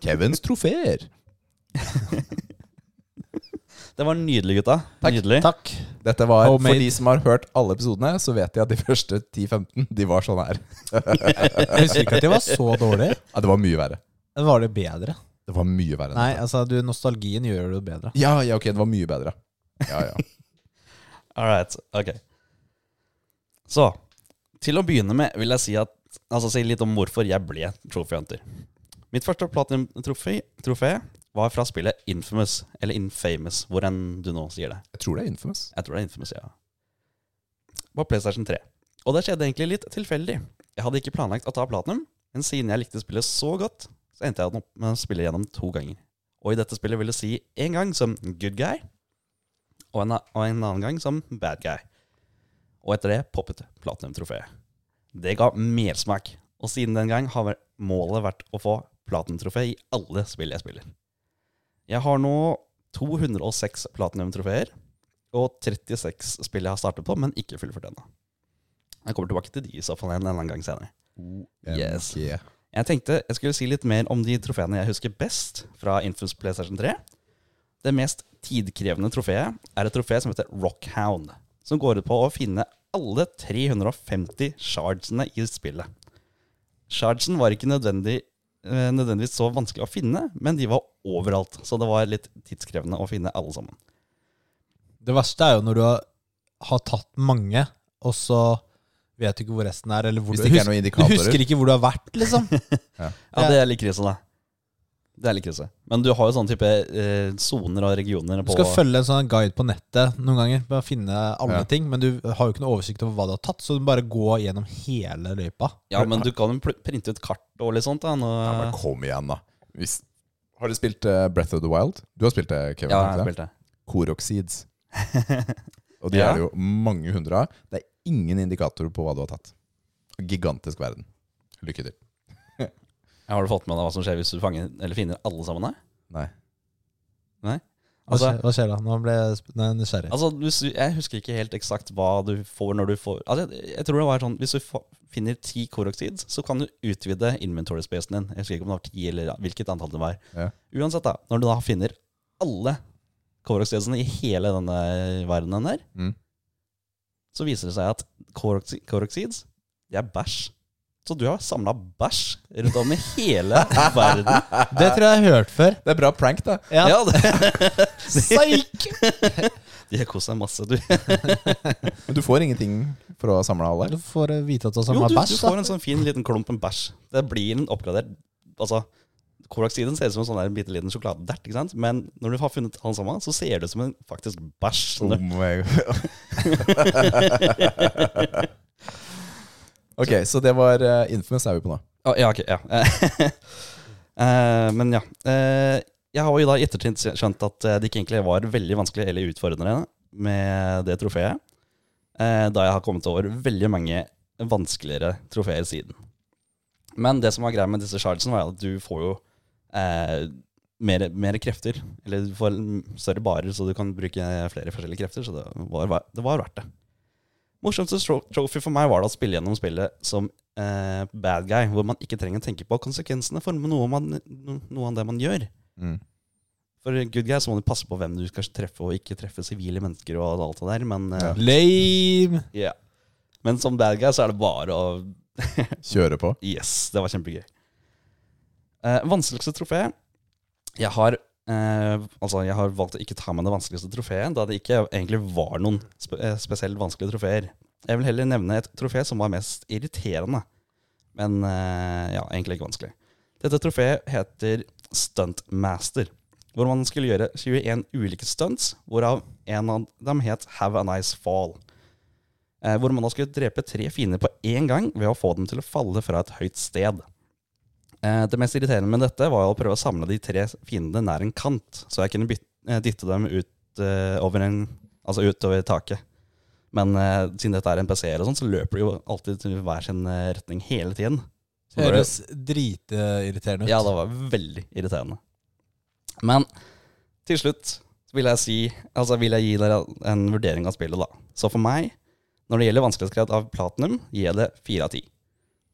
Kevins trofeer. Det var nydelig, gutta. Takk. Nydelig. Takk. Dette var, Homemade. For de som har hørt alle episodene, så vet de at de første 10-15 De var sånn her. Jeg husker ikke at de var så dårlige. Ja, det var mye verre. Men var det bedre? Det var mye verre enn Nei, dette. altså, du, nostalgien gjør det jo bedre. Ja, ja, ok, det var mye bedre. Ja, ja. All right. Ok. Så, til å begynne med vil jeg si, at, altså, si litt om hvorfor jeg ble Trophy Hunter. Mitt første platinum-trofé trofé var fra spillet Infamous, eller Infamous, hvor enn du nå sier det. Jeg tror det er Infamous. Jeg tror det er Infamous, ja. På PlayStation 3. Og det skjedde egentlig litt tilfeldig. Jeg hadde ikke planlagt å ta platinum, men siden jeg likte spillet så godt, så endte jeg opp med å spille gjennom to ganger. Og i dette spillet vil det si en gang som good guy, og en, og en annen gang som bad guy. Og etter det poppet platinum-trofeet. Det ga mersmak, og siden den gang har målet vært å få platinum-trofé i alle spill jeg spiller. Jeg har nå 206 platinum-trofeer, og 36 spill jeg har startet på, men ikke fullført ennå. Jeg kommer tilbake til de i så fall en eller annen gang senere. Yes. OMG. Jeg tenkte jeg skulle si litt mer om de trofeene jeg husker best fra Infus PlayStation 3. Det mest tidkrevende trofeet er et trofé som heter Rockhound, som går ut på å finne alle 350 shardsene i spillet. Shardsen var ikke nødvendig, eh, nødvendigvis så vanskelig å finne, men de var overalt, så det var litt tidskrevende å finne alle sammen. Det verste er jo når du har tatt mange, og så vet du ikke hvor resten er. Eller hvor Hvis du, det ikke er noen noen du indikatorer. husker ikke hvor du har vært, liksom. Ja, det er litt krise, da. Det er litt krise. Men du har jo sånn type eh, soner og regioner Du på skal følge en sånn guide på nettet noen ganger Bare å finne alle Ja. ting, men du har jo ikke noe oversikt over hva du har tatt, så du bare går gjennom hele løypa. Ja, men du kan jo pr- printe ut kart og litt sånt. da nå, Ja, men kom igjen, da. Hvis, har du spilt eh, Breath of the Wild? Du har spilt det, Kevin? Ja, jeg har ikke det? spilt det. Koroxids. Og de Ja. er det jo mange hundre av. Det er ingen indikatorer på hva du har tatt. Gigantisk verden. Lykke til. Har du fått med deg hva som skjer hvis du fanger, eller finner alle sammen her? Nei. Nei? Altså, skjer, hva skjer da? Nå ble jeg nysgjerrig. altså Jeg husker ikke helt eksakt hva du får når du får Altså, jeg, jeg tror det var sånn Hvis du finner ti koroksid, så kan du utvide inventory spacen din. Jeg husker ikke om det var ti eller hvilket antall det var. Ja. Uansett, da. Når du da finner alle koroksidene i hele denne verdenen der, Mm. Så viser det seg at Koroxi- Koroxids, det er bæsj. Så du har samla bæsj rundt om i hele verden. Det tror jeg jeg har hørt før. Det er bra prank, da. Ja. Ja, det, Psyk! De har kost seg masse, du. Men du får ingenting for å ha samla alle? Du får eh, vite at du har Jo, samla du, du får en sånn fin liten klump med bæsj. Det blir en oppgradert Altså, Korax-siden ser ut som en sånn der bitte liten sjokoladedert, ikke sant? Men når du har funnet han sammen, så ser det ut som en faktisk bæsj. Oh ok, så det var uh, Infamous er vi på nå. Oh, ja, ok, ja. uh, men ja. Uh, jeg har jo da i ettertid skjønt at det ikke egentlig var veldig vanskelig eller utfordrende med det trofeet. uh, da jeg har kommet over veldig mange vanskeligere trofeer siden. Men det som var greia med disse charlesene, var at du får jo eh, mer, mer krefter. Eller du får større barer, så du kan bruke flere forskjellige krefter. Så det var, det var verdt det. Morsomste trophy for meg var det å spille gjennom spillet som eh, bad guy, hvor man ikke trenger å tenke på konsekvensene for noe, man, noe av det man gjør. Mm. For good guy så må du passe på hvem du skal treffe, og ikke treffe sivile mennesker og alt det der, men eh, Ja. Lame! Yeah. Men som bad guy så er det bare å Kjøre på. Yes, det var kjempegøy. Eh, vanskeligste trofé Jeg har eh, Altså, jeg har valgt å ikke ta med det vanskeligste trofeet, da det ikke egentlig var noen spe eh, spesielt vanskelige trofeer. Jeg vil heller nevne et trofé som var mest irriterende, men ja, egentlig ikke vanskelig. Dette trofeet heter Stuntmaster, hvor man skulle gjøre 21 ulike stunts, hvorav en av dem het Have a Nice Fall. Hvor man da skulle drepe tre fiender på én gang ved å få dem til å falle fra et høyt sted. Eh, det mest irriterende med dette var å prøve å samle de tre fiendene nær en kant, så jeg kunne eh, dytte dem ut eh, over en, altså utover taket. Men siden dette er en PC, eller sånn, så løper de jo alltid til hver sin retning hele tiden. Så det- Høres dritirriterende ut. ja, det var veldig irriterende. Men til slutt vil jeg si Altså vil jeg gi dere en vurdering av spillet, da. Så for meg, når det gjelder vanskelighetsgrad av platinum, gir jeg det fire av ti.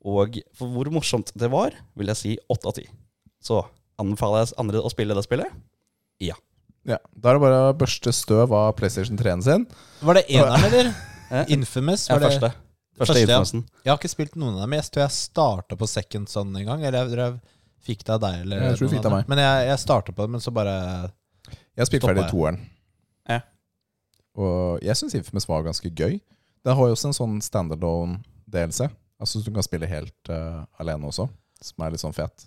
Og for hvor morsomt det var, vil jeg si åtte av ti. Så anbefaler jeg andre å spille det spillet? Ja. Ja, Da er det bare å børste støv av PlayStation 3-en sin. Var det eneren, eller? Infamous? Ja, Var det? første. Første, Første, ja. Jeg har ikke spilt noen av dem. Jeg tror jeg starta på Second sånn en gang. Eller jeg, jeg fikk det av deg. Eller Jeg tror du fikk det av meg. Men jeg, jeg starta på det, men så bare Jeg har spilt ferdig toeren. Ja. Og jeg syns Infamous var ganske gøy. Den har jo også en sånn standalone-delelse. Altså Du kan spille helt uh, alene også, som er litt sånn fet.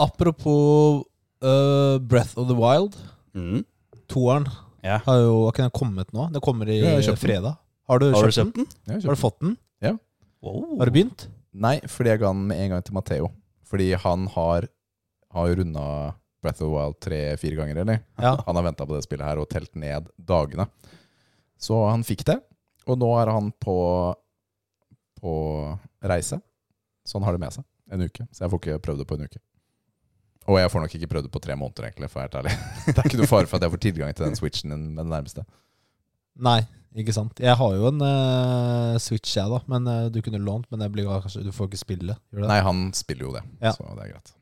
Apropos uh, Breath of the Wild. Mm. Toeren Ja. har jo har ikke den kommet nå. Det kommer i Ja, jeg fredag. Har du, Har du kjøpt, den? den? Ja, har du fått den? Wow. Har du begynt? Nei, fordi jeg ga den med en gang til Matheo. Fordi han har, har runda Breath of the Wild tre-fire ganger, eller? Ja. Han har venta på det spillet her og telt ned dagene. Så han fikk det, og nå er han på, på reise. Så han har det med seg en uke. Så jeg får ikke prøvd det på en uke. Og jeg får nok ikke prøvd det på tre måneder, egentlig, for å være helt ærlig. Det er ikke noe fare for at jeg får tilgang til den switchen med den nærmeste. Nei. Ikke sant? Jeg har jo en uh, Switch, jeg, da. Men uh, du kunne lånt, men det blir kanskje, du får ikke spille. Gjør det? Nei, han spiller jo det, Ja. så det er greit.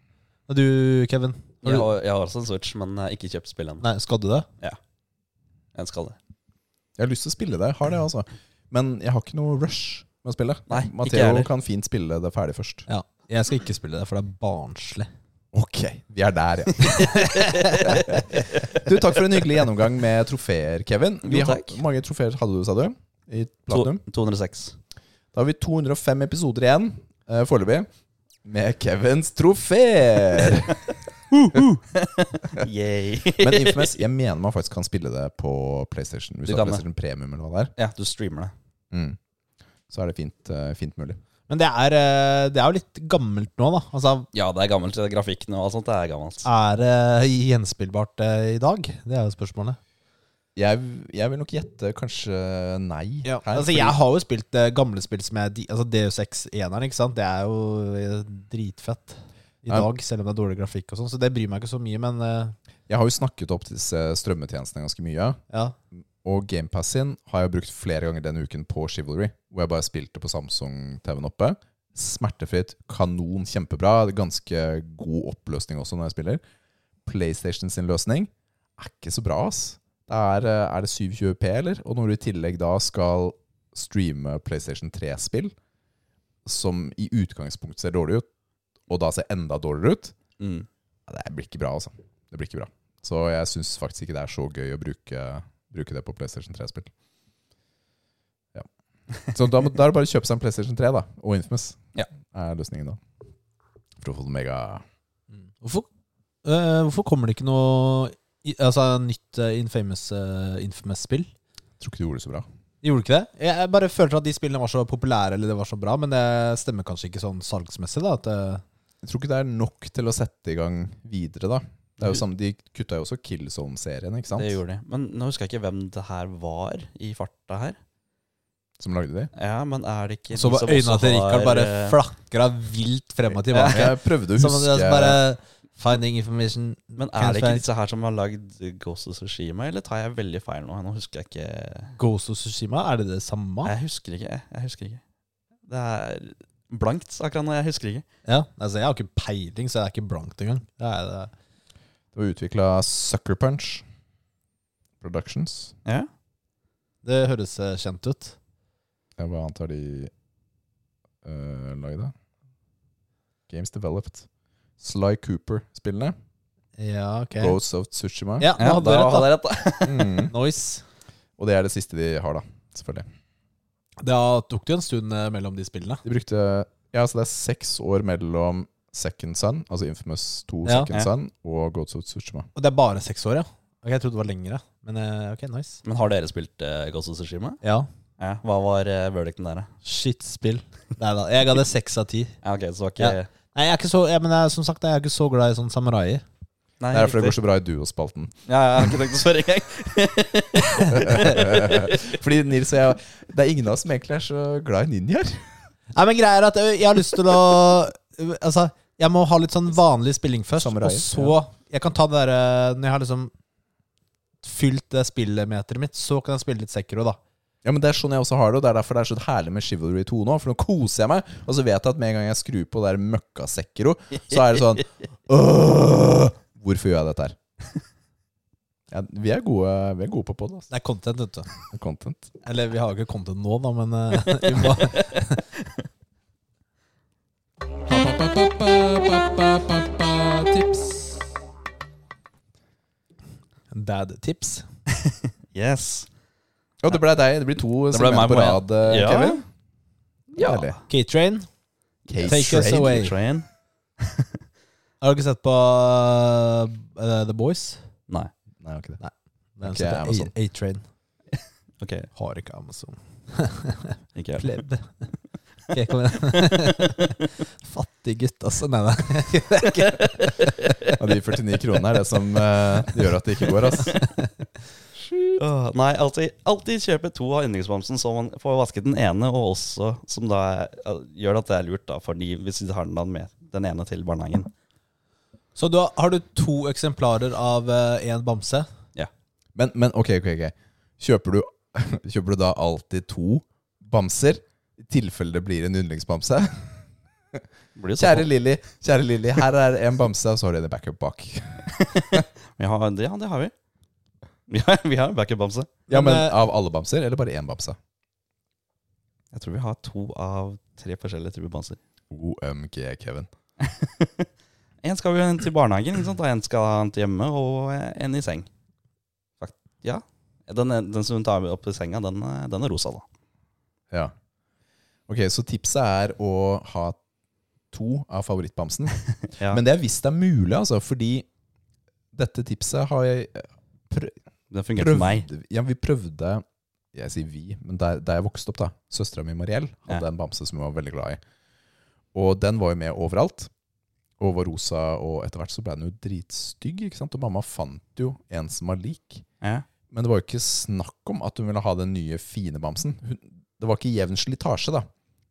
Og du, Kevin? Har Jeg har, jeg har også en Switch, men jeg har ikke kjøpt spill ennå. skal du det? Ja. Jeg skal det. Jeg har lyst til å spille det, har det altså. Men jeg har ikke noe rush med å spille. Nei, ikke Matheo kan fint spille det ferdig først. Ja. Jeg skal ikke spille det, for det er barnslig. Ok, vi er der, ja. du, takk for en hyggelig gjennomgang med trofeer, Kevin. Vi Jo, takk. mange trofeer hadde du, sa du? I To, Platinum? 206. Da har vi 205 episoder igjen uh, foreløpig. Med Kevins trofeer! Yay. Men Infamous, jeg mener man faktisk kan spille det på PlayStation. Hvis Du har. PlayStation Premium eller hva det er. ja, du streamer det. Mm. Så er det fint, eh, fint mulig. Men det er, eh, det er jo litt gammelt nå, da. Altså, Ja, det er gammelt. Grafikken og alt sånt det er gammelt. er det gjenspillbart eh, i dag? Det er jo spørsmålet. Jeg, jeg vil nok gjette kanskje nei. her, altså, fordi- jeg har jo spilt gamle spill som er de- altså Deus Ex 1-eren, ikke sant? Det er jo dritfett i Ja. dag, selv om det er dårlig grafikk og sånn. Så det bryr meg ikke så mye, men uh... Jeg har jo snakket opp disse strømmetjenestene ganske mye. ja. Og GamePass sin har jeg brukt flere ganger denne uken på Chivalry. Hvor jeg bare spilte på Samsung-TV-en oppe. Smertefritt, kanon, kjempebra. Ganske god oppløsning også når jeg spiller. PlayStation sin løsning er ikke så bra, ass. Det er, eh, er det 720P, eller? Og når du i tillegg da skal streame PlayStation 3-spill, som i utgangspunktet ser dårlig ut, og da ser enda dårligere ut, Mm. det blir ikke bra, altså. Det blir ikke bra. Så jeg syns faktisk ikke det er så gøy å bruke, bruke det på PlayStation 3-spill. Ja. Så da, må- da er det bare å kjøpe seg en PlayStation 3 da, og Infamous. Ja. Er løsningen da. For å få det mega Mm. Hvorfor, uh, hvorfor kommer det ikke noe i, altså, nytt uh, Infamous-spill? Infamous? Tror ikke du gjorde det så bra. Gjorde ikke det? Jeg bare følte at de spillene var så populære, eller det var så bra, men det stemmer kanskje ikke sånn salgsmessig, da. At, eh, Jeg tror ikke det er nok til å sette i gang videre, da. Det er jo samme, De kutta jo også Killzone-serien, ikke sant? Det gjorde de. Men nå husker jeg ikke hvem det her var i farta her. Som lagde de. Ja, men er det ikke så var øynene til Rikard bare eh, flakra vilt frem og tilbake. Jeg prøvde å huske bare Finding information Men er det ikke disse her som har lagd Ghost of Tsushima, eller tar jeg veldig feil nå? Nå husker jeg ikke Ghost of Tsushima, er det det samme? Jeg husker ikke. jeg. Jeg husker ikke. Det er blankt akkurat nå. Jeg husker ikke. Ja, altså Jeg har ikke peiling, så det er ikke blankt engang. Det er det. Det har utvikla Sucker Punch Productions. Ja. det høres eh, kjent ut. Ja, hva annet har de uh, lagd? Games Developed. Sly Cooper-spillene. Ja, ok. Ghost of Tsushima. Ja, nå hadde da du rett, da. jeg rett, da. Mm. Noise. Og det er det siste de har, da. Selvfølgelig. Det tok det jo en stund eh, mellom de spillene. De brukte Ja, så det er seks år mellom Second Son, altså Infamous 2 Ja. Second Ja. Son, og Ghost of Tsushima. Og det er bare seks år, ja? Ok, Jeg trodde det var lengre. Men eh, ok, nice. Men har dere spilt uh, Ghost of Tsushima? Ja. Ja. Hva var uh, verdicten der, da? Shit spill. Nei da. Jeg ga det seks av ti. Ja, ok, så det var ikke Ja. Nei, jeg er ikke så, ja, men jeg, som sagt, jeg er ikke så glad i sånn samuraier. Nei, Det er derfor det går så bra i duospalten. Ja, jeg har ikke tenkt å spørre engang. Fordi Nils og jeg Det er ingen av oss som egentlig er så glad i ninjaer. Nei, men greia er at ø, jeg har lyst til å ø, Altså, jeg må ha litt sånn vanlig spilling først, Samurai, og så Jeg kan ta det derre Når jeg har liksom fylt det spillmeteret mitt, så kan jeg spille litt Sekiro, da. Ja, men Det er sånn jeg også har det, og det er derfor det er så herlig med Chivalry 2 nå. For nå koser jeg meg, og så vet jeg at med en gang jeg skrur på det der møkkasekkero, så er det sånn «Åh, Hvorfor gjør jeg dette her? Ja, vi, er gode, vi er gode på pod, altså. Det er content, vet du. Content. Eller vi har ikke content nå, da, men ø, vi må Tips. Dad-tips. Yes. Og det ble deg. Det blir to Det ble meg på rad, Ja. Kevin. Ja. K-Train. Take us away. Har du ikke sett på uh, The Boys? Nei. Nei, jeg har ikke det. Den Ikke som heter Amazon. A-Train. Ok, Har ikke Amazon. ikke jeg. Pleb. Ok, kom igjen. Fattig gutt, altså. Nei, nei. Ja, de 49 kronene er det som uh, gjør at det ikke går, altså. Oh, nei, alltid, alltid kjøpe to av yndlingsbamsen, så man får vasket den ene, og også som da er, gjør at det er lurt da, for de, hvis de har den med den ene til barnehagen. Så du har, har du to eksemplarer av én bamse? Men, men ok, ok, ok. Kjøper du kjøper du da alltid to bamser? I tilfelle det blir en yndlingsbamse? Kjære Lilly, kjære Lilly, her er en bamse, og så har du en backup bak. ja, det, ja, det har vi. Har, vi har en backup-bamse. Ja, men Men, eh, Av alle bamser, eller bare én bamse? Jeg tror vi har to av tre forskjellige typer bamser. OMG, Kevin. En skal jo til barnehagen, og en skal ha til hjemme, og en i seng. Ja. Den, den som hun tar opp i senga, den, er- den er rosa, da. Ja. Ok, så tipset er å ha to av favorittbamsen. Ja. Men det er visst det er mulig, altså, fordi dette tipset har jeg Den fungerte for meg. Ja, vi prøvde Jeg sier vi, men der, der jeg vokste opp, da søstera mi Mariell hadde Ja. en bamse som hun var veldig glad i. Og den var jo med overalt. Og var rosa, og etter hvert så ble den jo dritstygg. ikke sant? Og mamma fant jo en som var lik. Ja. Men det var jo ikke snakk om at hun ville ha den nye, fine bamsen. Hun, det var ikke jevn slitasje, da.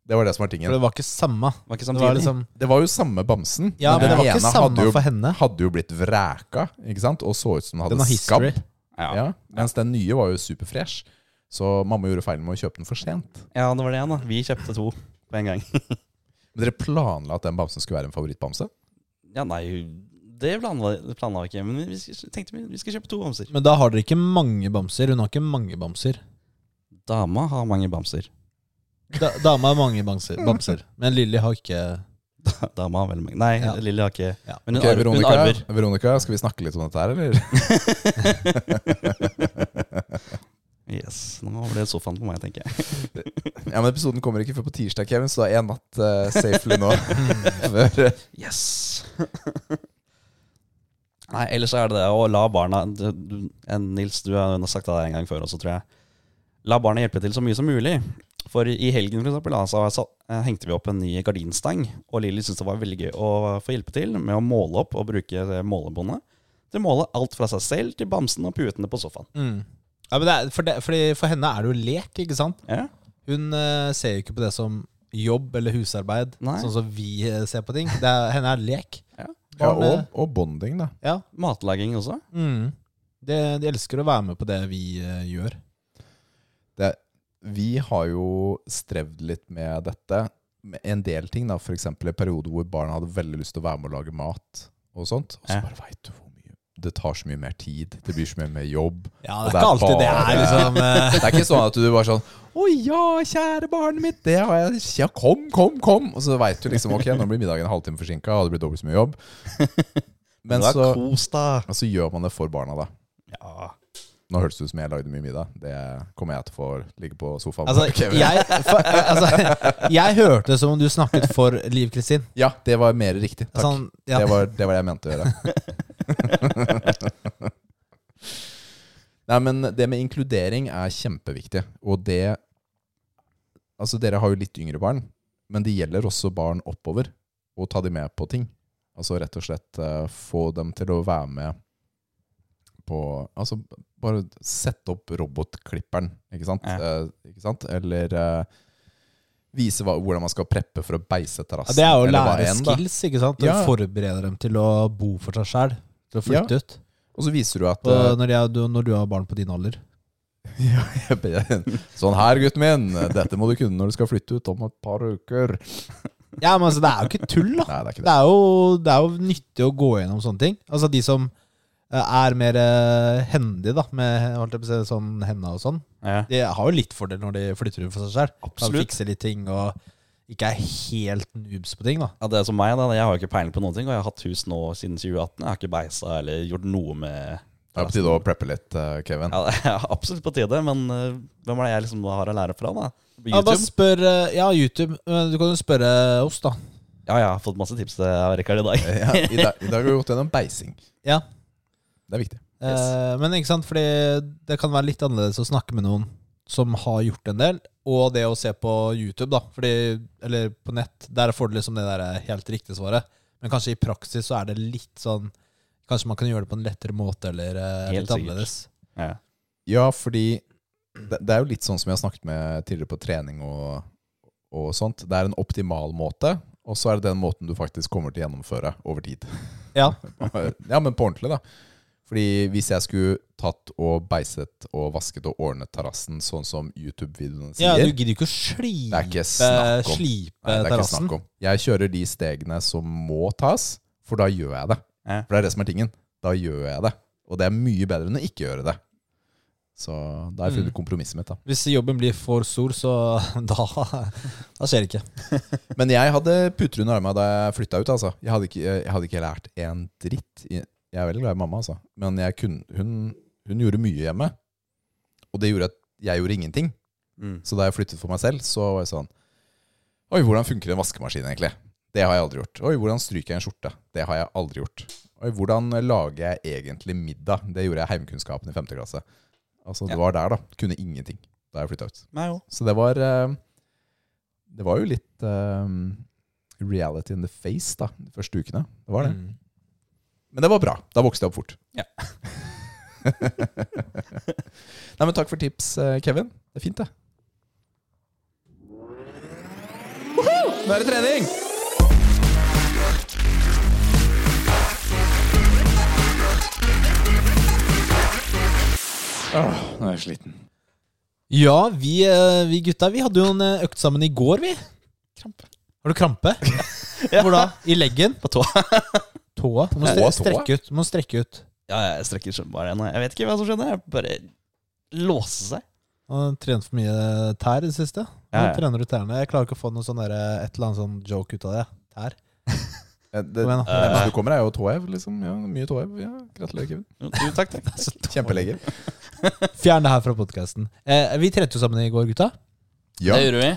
Det var det som var tingen. For det var ikke samme. Var ikke Det var liksom Det var jo samme bamsen, Ja, men det den var ikke ene samme hadde jo, for henne. hadde jo blitt vræka, ikke sant? og så ut som den Den hadde har history. skabb. ja. Ja, mens den nye var jo superfresh. Så mamma gjorde feil med å kjøpe den for sent. ja, det var det, da. Vi kjøpte to på en gang. Men dere planla at den bamsen skulle være en favorittbamse? Ja, nei, det planla planla vi ikke. Men vi tenkte vi, vi skal kjøpe to bamser. Men da har dere ikke mange bamser. Hun har ikke mange bamser. Dama har mange bamser. Da, dama har mange bamser, bamser. Men Lilly har ikke Dama har veldig mange. Nei, Ja. Lilly har ikke Ja. Men hun, Ok, arver, hun Veronica, arver. Veronica, skal vi snakke litt om dette her, eller? Yes, Nå ble det sofaen på meg, tenker jeg. Ja, men Episoden kommer ikke før på tirsdag, Kevin, så da er én natt uh, safely nå. Før, eh, Yes! Nei, ellers er det det å la barna du, du, en, Nils, du har har sagt det en gang før også, tror jeg. La barna hjelpe til så mye som mulig. For i helgen for eksempel, da, så, så eh, hengte vi opp en ny gardinstang. Og Lilly syntes det var veldig gøy å få hjelpe til med å måle opp og bruke målebåndet. Til å måle alt fra seg selv til bamsen og putene på sofaen. mm. ja, men det er, for, det, fordi for henne er det jo lek, ikke sant? Ja, Hun uh, ser jo ikke på det som jobb eller husarbeid, Nei. sånn som vi eh, ser på ting. Det er, henne er lek. Ja. ja, Barn, og, og bonding, da. ja. Matlaging også. Mm. De, de elsker å være med på det vi uh, gjør. Det, vi har jo strevd litt med dette. Med en del ting, da. F.eks. en periode hvor barna hadde veldig lyst til å være med å lage mat. Og sånt. Og så bare veit du hvor mye Det tar så mye mer tid. Det blir så mye mer jobb. Ja, Og det er ikke alltid det er liksom eh, Det er ikke sånn at du bare sånn Å ja, kjære barnet mitt, det har jeg Ja, kom, kom, kom. Og så veit du liksom ok, nå blir middagen en halvtime forsinka, og det blir dobbelt så mye jobb. Men det er så, kos, da. og så gjør man det for barna, da. Ja. Nå hørtes det ut som jeg lagde mye middag. Det kommer jeg til å få ligge på sofaen. Altså, jeg, for, altså, jeg hørte som om du snakket for Liv Kristin. Ja, det var mer riktig. Takk. Sånn, ja. Det, var, det var det jeg mente å gjøre. Nei, men det med inkludering er kjempeviktig. Og det Altså, dere har jo litt yngre barn, men det gjelder også barn oppover. Å ta dem med på ting. Altså rett og slett uh, få dem til å være med på Altså bare sette opp robotklipperen, ikke sant? Ja. Eh, ikke sant? Eller eh, vise hva, hvordan man skal preppe for å beise Ja, terrassen. det er jo å lære enn, skills, ikke sant? Ja. forberede dem til å bo for seg sjæl, Til å flytte ut. Og så viser du at Og eh, når, jeg, du, når du har barn på din alder. Ja, jeg ber- sånn her, gutten min. Dette må du kunne når du skal flytte ut om et par uker. Ja, men altså, det er jo ikke tull, da. Nei, det er ikke det. Det er jo, det er jo nyttig å gå gjennom sånne ting. Altså de som er mer hendig hendige, da, med holdt jeg på å si, sånn henda og sånn, Ja. de har jo litt fordel når de flytter ut for seg sjøl. Kan fikse litt ting og ikke er helt noobs på ting, da. Ja, det er som meg, da. Jeg har jo ikke peiling på noen ting, og jeg har hatt hus nå siden 2018. Jeg har ikke beisa eller gjort noe med Det er på tide å preppe litt, eh, Kevin. Ja, det er absolutt på tide, men eh, hvem er det jeg liksom har å lære fra, da? På Ja, bare YouTube? spør eh, Ja, YouTube. Du kan jo spørre oss, da. Ja, jeg har fått masse tips til Rikard i dag. Ja, i, dag, I dag har vi gått gjennom beising. Ja. Det er viktig. Eh, men ikke sant, fordi det kan være litt annerledes å snakke med noen som har gjort en del, og det å se på YouTube, da. Fordi, eller på nett. Der får du liksom det der helt riktige svaret. Men kanskje i praksis så er det litt sånn Kanskje man kan gjøre det på en lettere måte, eller eh, litt annerledes. Ja. Ja, fordi det, det er jo litt sånn som jeg har snakket med tidligere på trening og, og sånt. Det er en optimal måte, og så er det den måten du faktisk kommer til å gjennomføre over tid. Ja. ja, men på ordentlig, da. Fordi hvis jeg skulle tatt og beiset og vasket og ordnet terrassen sånn som YouTube-videoene sier Ja, du gidder ikke å slipe, Det er ikke snakk om. slipe Nei, det er ikke terrassen. snakk om. Jeg kjører de stegene som må tas, for da gjør jeg det. Ja. For det er det som er tingen. Da gjør jeg det. Og det er mye bedre enn å ikke gjøre det. Så da har jeg funnet Mm. kompromisset mitt, da. Hvis jobben blir for stor, så da, da skjer det ikke. Men jeg hadde puter under armene da jeg flytta ut. altså Jeg hadde ikke, jeg hadde ikke lært en dritt. Jeg er veldig glad i mamma, altså. Men jeg kun, hun, hun gjorde mye hjemme. Og det gjorde at jeg gjorde ingenting. Mm. Så da jeg flyttet for meg selv, så var jeg sånn Oi, hvordan funker en vaskemaskin egentlig? Det har jeg aldri gjort. Oi, hvordan stryker jeg en skjorte? Det har jeg aldri gjort. Oi, hvordan lager jeg egentlig middag? Det gjorde jeg heimkunnskapen i femte klasse. Altså, det Ja. var der, da. Kunne ingenting da jeg flytta ut. Nei. Så det var eh, Det var jo litt um, reality in the face da de første ukene. Det var det. Mm. Men det var bra. Da vokste jeg opp fort. Ja. Nei, men Takk for tips, eh, Kevin. Det er fint, det. Nå er det trening! Åh, nå er jeg sliten. Ja, vi, eh, vi gutta vi hadde jo en eh, økt sammen i går, vi. Krampe. Har du krampe? Hvor da? I leggen? På tå. Tåa? Du må Tåa, stre strekke ut. Du må strekke ut. Ja, jeg strekker ikke bare en. Jeg vet ikke hva som skjedde. Jeg bare låste seg. Han har trent for mye tær i det siste. Nå Ja, ja. trener du tærne. Jeg klarer ikke å få noe sånn der, et eller annet sånn joke ut av det. Tær. Eh, Det nærmeste du kommer, er jo tåhev. Liksom. Ja, mye tåhev. Ja, gratulerer, Kevin. Jo, takk, takk, takk. Kjempelege. Fjern det her fra podkasten. Eh, vi trente jo sammen i går, gutta. Ja. Det gjorde vi.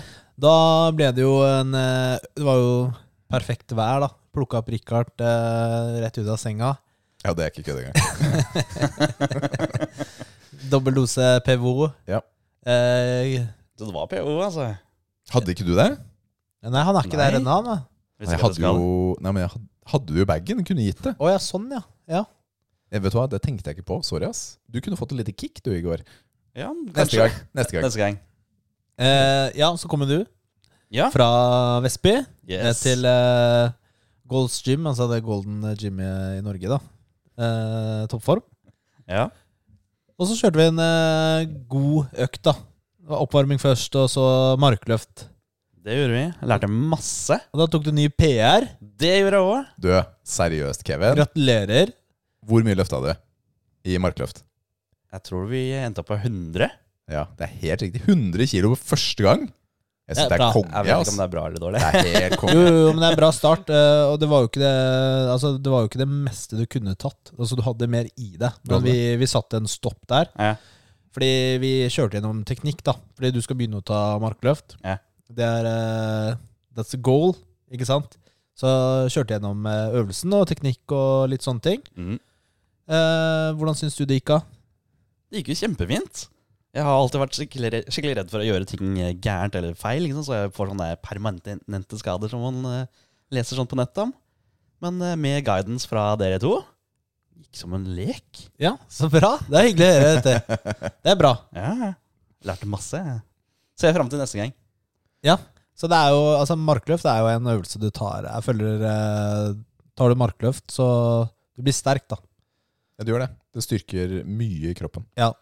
Da ble det jo en eh, Det var jo perfekt vær, da. Plukka opp Richard eh, rett ut av senga. ja, det er ikke kødd engang. Dobbel dose PVO. Ja. Eh, Så det var PO, altså. Hadde ikke du det? nei, han er ikke Nei. der ennå, han. da. Hvis Nei, ikke jeg det hadde skal. jo Nei, men jeg hadde, hadde jo bagen? Kunne gitt det. Å ja, sånn, ja. ja. Jeg vet du hva, Det tenkte jeg ikke på. Sorry, ass. Du kunne fått et lite kick du i går. Ja, Neste kanskje. gang. Neste gang. Neste gang. Eh, ja, så kommer du Ja. fra Vestby Yes. til eh, Golds Gym, altså det Golden Gym i, i Norge, da. Eh, toppform. Ja. Og så kjørte vi en eh, god økt, da. Oppvarming først, og så markløft. Det gjorde vi. Jeg lærte masse. Og da tok du ny PR. Det gjorde jeg òg. Du, seriøst, Kevin. Gratulerer. Hvor mye løfta du i markløft? Jeg tror vi endte opp på 100. Ja, det er helt riktig. 100 kilo på første gang. Jeg syns det bra. er konge, Jeg vet ikke om det er bra eller dårlig. Det er helt konge. jo, jo, men det er en bra start. eh, Og det var jo ikke det Altså, det var jo ikke det meste du kunne tatt. Altså, du hadde mer i det. Men vi, vi satte en stopp der. Ja. Fordi vi kjørte gjennom teknikk, da. Fordi du skal begynne å ta markløft. Ja. Det er uh, That's the goal, ikke sant? Så kjørte jeg gjennom eh, øvelsen og teknikk og litt sånne ting. Mm. Uh, hvordan syns du det gikk, da? Det gikk jo kjempefint. Jeg har alltid vært skikkelig, skikkelig redd for å gjøre ting eh, gærent eller feil, Liksom, så jeg får sånne permanente skader som man eh, leser sånn på nettet om. Men eh, med guidance fra dere to gikk som en lek. Ja, så bra. Det er hyggelig å høre dette. Det er bra. Ja, lærte masse. Ser fram til neste gang. Ja. Så det er jo Altså, markløft er jo en øvelse du tar. Jeg føler eh, Tar du markløft, så du blir sterk, da. Ja, du gjør det. Det styrker mye i kroppen. Ja.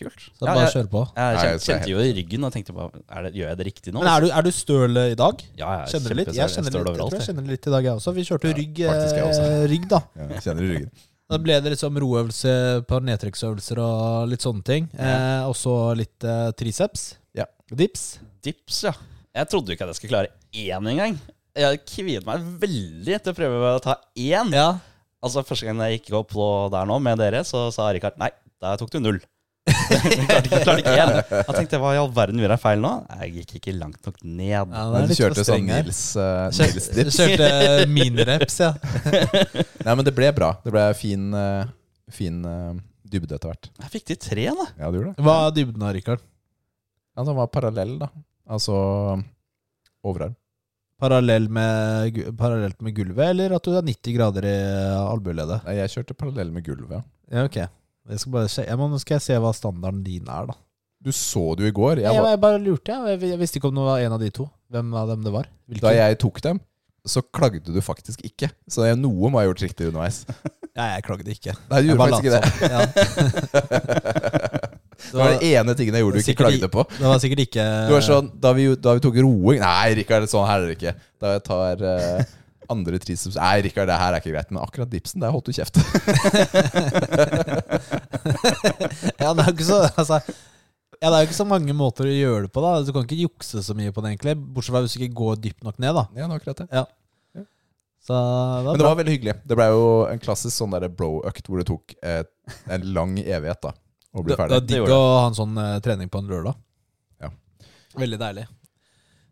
Kult. Så Ja, bare jeg, kjør på. jeg jeg, er kjente jo i ryggen og tenkte på er det, Gjør jeg det riktig nå? Men er du, er du støl i dag? ja, jeg Kjenner du litt? Jeg kjenner litt, jeg tror jeg jeg. kjenner litt i dag, jeg også. Vi kjørte Ja, rygg, jeg eh, rygg da. Ja, jeg kjenner i ryggen. Da ble det liksom roøvelse på nedtrekksøvelser og litt sånne ting. Eh, og så litt eh, triceps. Ja. Dips. Dips, ja. Jeg trodde jo ikke at jeg skulle klare én engang. Jeg kviet meg veldig til å prøve å ta én. Ja. Altså Første gang jeg gikk opp der nå med dere, så sa Rikard nei, der tok du null. Jeg klarte ikke, klarte ikke. Jeg tenkte hva i all verden gjør jeg feil nå? Jeg gikk ikke langt nok ned. Ja, Men du kjørte sånn. Nils, uh, Kjør- Nils dips. Kjørte minireps, ja. Nei, men det ble bra. Det ble fin, uh, fin uh, dybde etter hvert. Jeg fikk til tre, da. Ja, du gjorde det. Hva er dybden av, Rikard? Ja, den var parallell, da. Altså overarm. Parallell med, parallelt med gulvet, eller at du er 90 grader i albueleddet? Jeg kjørte parallell med gulvet. ja. Ja, ok. Jeg skal bare se. Ja, men nå skal jeg se hva standarden din er, da. Du så det jo i går. Jeg, Jeg jeg, bare lurte, jeg. Jeg visste ikke om det var en av de to. Hvem av dem det var. Hvilken? da jeg tok dem, så klagde du faktisk ikke. Så jeg, noe må ha gjort riktig underveis. Nei, jeg klagde ikke. Nei, du gjorde faktisk ikke det. Ja. Det var den ene tingen jeg gjorde du ikke Sikkert klagde på. Det var sikkert ikke Du var sånn, da vi, da vi tok roing Nei, Rikard, sånn her er det ikke. Da jeg tar eh, andre triceps Nei, Rikard, det her er ikke greit. Men akkurat dipsen, der holdt du kjeft. Ja, det er ikke så altså, Ja, det er jo ikke så mange måter å gjøre det på. da Du kan ikke jukse så mye på det, egentlig. Bortsett fra hvis du ikke går dypt nok ned. da ja, det var akkurat det. Så det var Men det bra. var veldig hyggelig. Det ble jo en klassisk sånn der bro-økt hvor det tok eh, en lang evighet da å bli Det, det var er digg å ha en sånn eh, trening på en lørdag. Ja. Veldig deilig.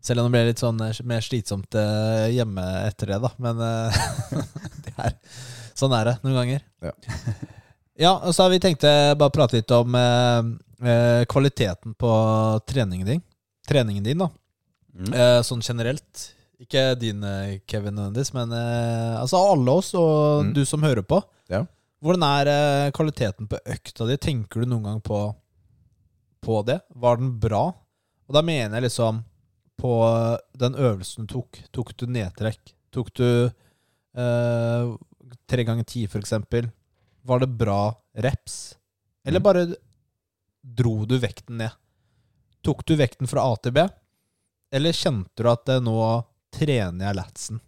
Selv om det ble litt sånn eh, mer slitsomt eh, hjemme etter det, da. Men eh, det er, sånn er det noen ganger. Ja. Ja, og så har vi tenkt bare prate litt om eh, kvaliteten på treningen din. Treningen din, da. Mm. Eh, sånn generelt. Ikke din, Kevin Nødvendigvis, men eh, altså alle oss, og Mm. du som hører på. Ja. Hvordan er kvaliteten på økta di? Tenker du noen gang på, på det? Var den bra? Og da mener jeg liksom på den øvelsen du tok. Tok du nedtrekk? Tok du eh, tre ganger ti, for eksempel? Var det bra reps? Eller Mm. bare dro du vekten ned? Tok du vekten fra A til B? Eller kjente du at eh, nå trener jeg latsen?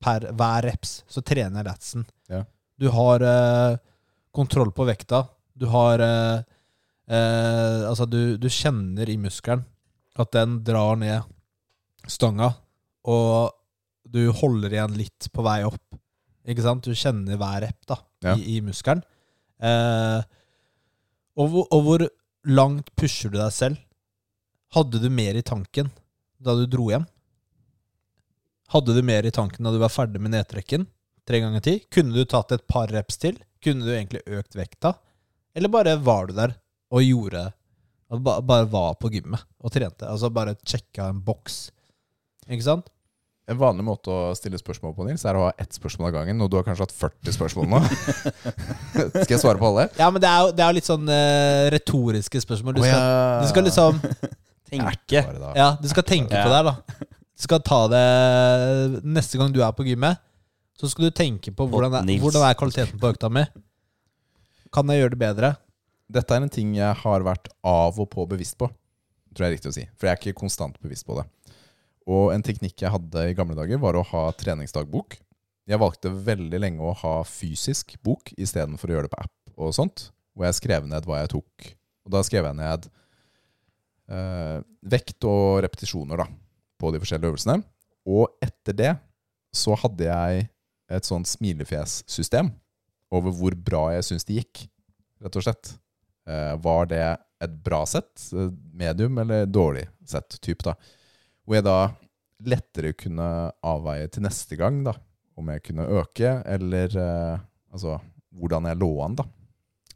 Per hver reps så trener jeg latsen. Ja. Du har eh, kontroll på vekta. Du har eh, eh, Altså, du, du kjenner i muskelen at den drar ned stanga, og du holder igjen litt på vei opp. Ikke sant? Du kjenner hver rep da, Ja. i, i muskelen. Eh, og, hvor, og hvor langt pusher du deg selv? Hadde du mer i tanken da du dro hjem? Hadde du mer i tanken da du var ferdig med nedtrekken? Tre ganger ti? Kunne du tatt et par reps til? Kunne du egentlig økt vekta? Eller bare var du der og gjorde og ba- Bare var på gymmet og trente? Altså bare sjekka en boks. Ikke sant? En vanlig måte å stille spørsmål på, Nils, er å ha ett spørsmål av gangen. Og du har kanskje hatt 40 spørsmål nå. Skal jeg svare på alle? Ja, men det er jo, det er jo litt sånn uh, retoriske spørsmål. Du skal, skal, ja. du skal liksom Tenke. Ja, du skal tenke på det her, da. Du skal ta det Neste gang du er på gymmet, så skal du tenke på hvordan er, hvordan er kvaliteten på økta mi. Kan jeg gjøre det bedre? Dette er en ting jeg har vært av og på bevisst på, tror jeg er riktig å si. For jeg er ikke konstant bevisst på det. Og en teknikk jeg hadde i gamle dager, var å ha treningsdagbok. Jeg valgte veldig lenge å ha fysisk bok istedenfor å gjøre det på app og sånt. Hvor jeg skrev ned hva jeg tok. Og da skrev jeg ned eh, vekt og repetisjoner da, på de forskjellige øvelsene. Og etter det så hadde jeg et sånt smilefjessystem over hvor bra jeg syns det gikk, rett og slett. Eh, var det et bra sett, eh, medium eller dårlig sett, type da. Hvor jeg da lettere kunne avveie til neste gang, da. Om jeg kunne øke, eller eh, altså hvordan jeg lå an, da.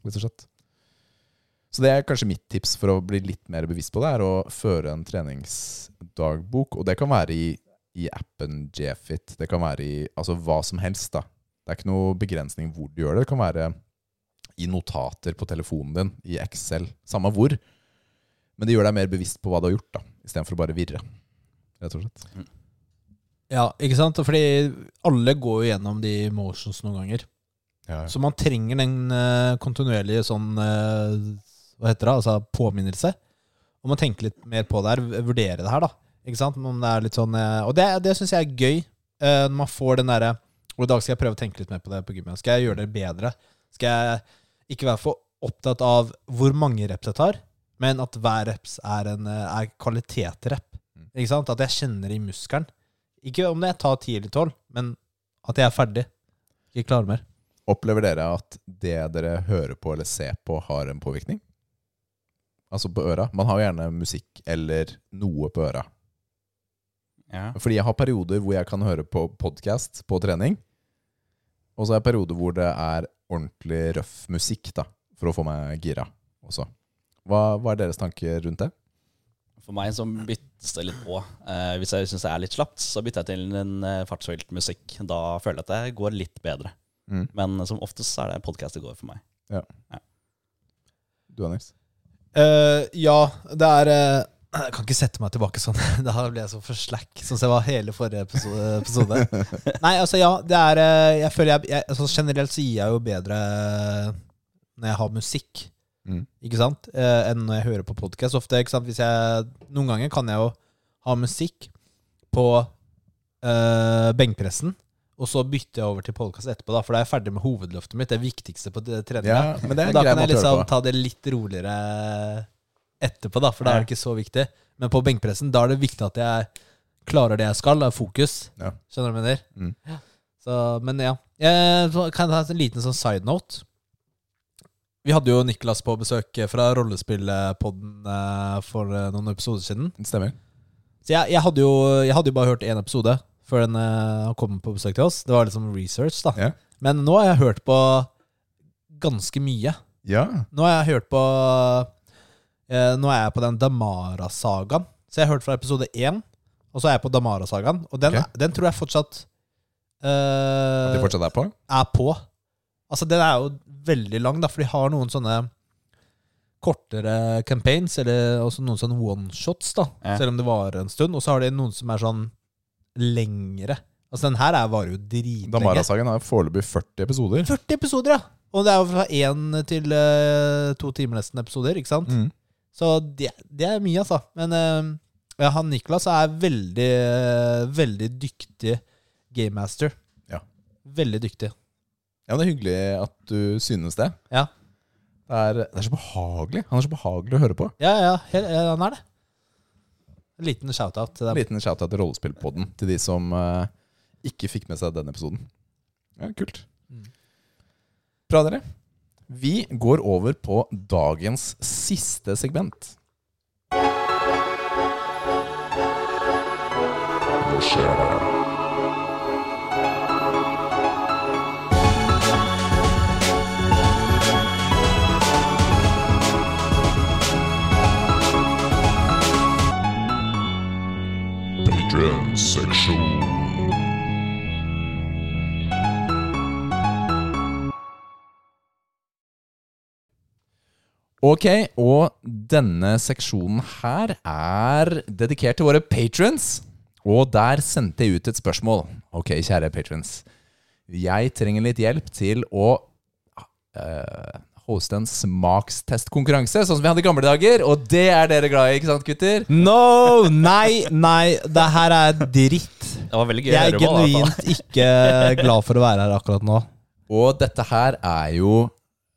Rett og slett. Så det er kanskje mitt tips for å bli litt mer bevisst på det, er å føre en treningsdagbok. Og det kan være i, i appen Jfit. Det kan være i altså hva som helst, da. Det er ikke noe begrensning hvor du gjør det. Det kan være i notater på telefonen din, i Excel, samme hvor. Men det gjør deg mer bevisst på hva du har gjort, da, istedenfor å bare virre. Rett og slett. Ja, ikke sant? Fordi alle går jo gjennom de motions noen ganger. Så man trenger den uh, kontinuerlige sånn uh, Hva heter det? Altså påminnelse. Og man tenker litt mer på det her, vurdere det her, da. Ikke sant? Om det er litt sånn uh, Og det, det syns jeg er gøy, når man får den derre Og i dag skal jeg prøve å tenke litt mer på det på gymmet. Skal jeg gjøre det bedre? Skal jeg ikke være for opptatt av hvor mange reps jeg tar, men at hver reps er en er kvalitetsrep. Mm. Ikke sant? At jeg kjenner i muskelen. Ikke om jeg tar ti eller tolv, men at jeg er ferdig. Ikke klarer mer. Opplever dere at det dere hører på eller ser på, har en påvirkning? Altså på øra? Man har jo gjerne musikk eller noe på øra. Ja. Fordi jeg har perioder hvor jeg kan høre på podkast på trening. Og så er det perioder hvor det er ordentlig røff musikk, da, for å få meg gira også. Hva, hva er deres tanker rundt det? For meg så byttes det litt på. Eh, hvis jeg syns jeg er litt slapt, så bytter jeg til en eh, fartsfylt musikk. Da føler jeg at det går litt bedre. Mm. Men som oftest så er det podkast det går for meg. Du, Anders? Uh, ja, det er uh, Jeg kan ikke sette meg tilbake sånn. Da ble jeg så for slack, sånn som jeg var hele forrige episode. episode. Nei, altså ja, det er eh, Jeg føler jeg, jeg altså, Generelt så gir jeg jo bedre når jeg har musikk, Mm. ikke sant, eh, enn når jeg hører på podkast. Ofte, ikke sant, hvis jeg Noen ganger kan jeg jo ha musikk på eh, benkpressen, og så bytter jeg over til podkast etterpå, da, for da er jeg ferdig med hovedløftet mitt. Det viktigste på det treninga. Ja, men det er Og da kan jeg liksom ta det litt roligere etterpå, da, for da er det ikke så viktig. Men på benkpressen, da er det viktig at jeg klarer det jeg skal. Det er fokus. Ja. Skjønner du hva jeg mener? Mm. Så, men ja. Jeg så kan jeg ta en liten sånn side note. Vi hadde jo Niklas på besøk fra Rollespillpodden eh, for eh, noen episoder siden. Det stemmer. Så jeg, jeg, hadde jo, jeg hadde jo bare hørt én episode før den eh, kom på besøk til oss. Det var liksom research, da. Yeah. Men nå har jeg hørt på ganske mye. Ja. Nå har jeg hørt på eh, Nå er jeg på den Damara-sagaen. Så jeg har hørt fra episode én, og så er jeg på Damara-sagaen. Og den, okay. den tror jeg fortsatt At eh, de fortsatt er på? er på. Altså, den er jo veldig lang, da, for de har noen sånne kortere campaigns, eller også noen sånne one-shots, da, Ja. selv om det varer en stund. Og så har de noen som er sånn lengre. Altså, den her er, varer jo dritlenge. Damara-sagen har foreløpig 40 episoder. 40 episoder, ja! Og det er jo fra én til uh, to timer nesten episoder, ikke sant? Mm. Så det, det er mye, altså. Men uh, ja, han Niklas er veldig, uh, veldig dyktig gamemaster. Ja. Veldig dyktig. Ja, det er hyggelig at du synes det. Ja. Det er, det er så behagelig. Han er så behagelig å høre på. Ja, ja, han er det. En liten shout-out til En dem. liten shout-out til rollespillpodden til de som eh, ikke fikk med seg den episoden. Ja, kult. Mm. Bra, dere. Vi går over på dagens siste segment. Patreon-seksjon. Ok, og denne seksjonen her er dedikert til våre patrons. Og der sendte jeg ut et spørsmål. Ok, kjære patrons. Jeg trenger litt hjelp til å uh, hoste en smakstestkonkurranse, sånn som vi hadde i gamle dager. Og det er dere glad i, ikke sant, gutter? No! Nei, nei. Det her er dritt. Det var veldig gøy Jeg er genuint ikke glad for å være her akkurat nå. Og dette her er jo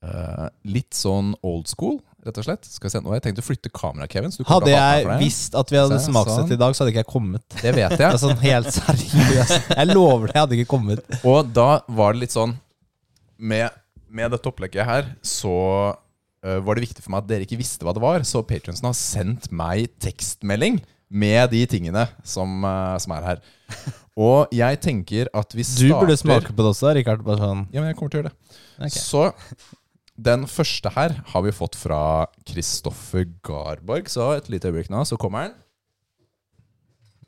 eh, litt sånn old school, rett og slett. Skal har jeg tenkt å flytte kameraet, Kevin. Så du Hadde jeg visst at vi hadde Se, smakssett sånn. i dag, så hadde ikke jeg kommet. Det vet jeg. sånn helt seriøst. Jeg lover det, jeg hadde ikke kommet. Og da var det litt sånn Med, med dette opplegget her så uh, var det viktig for meg at dere ikke visste hva det var. Så Patronsen har sendt meg tekstmelding med de tingene som, uh, som er her. Og jeg tenker at vi starter Du burde smake på det også, Rikard. Bare sånn. Ja, men jeg kommer til å gjøre det. Okay. Så den første her har vi fått fra Kristoffer Garborg. Så et lite øyeblikk nå, så kommer han.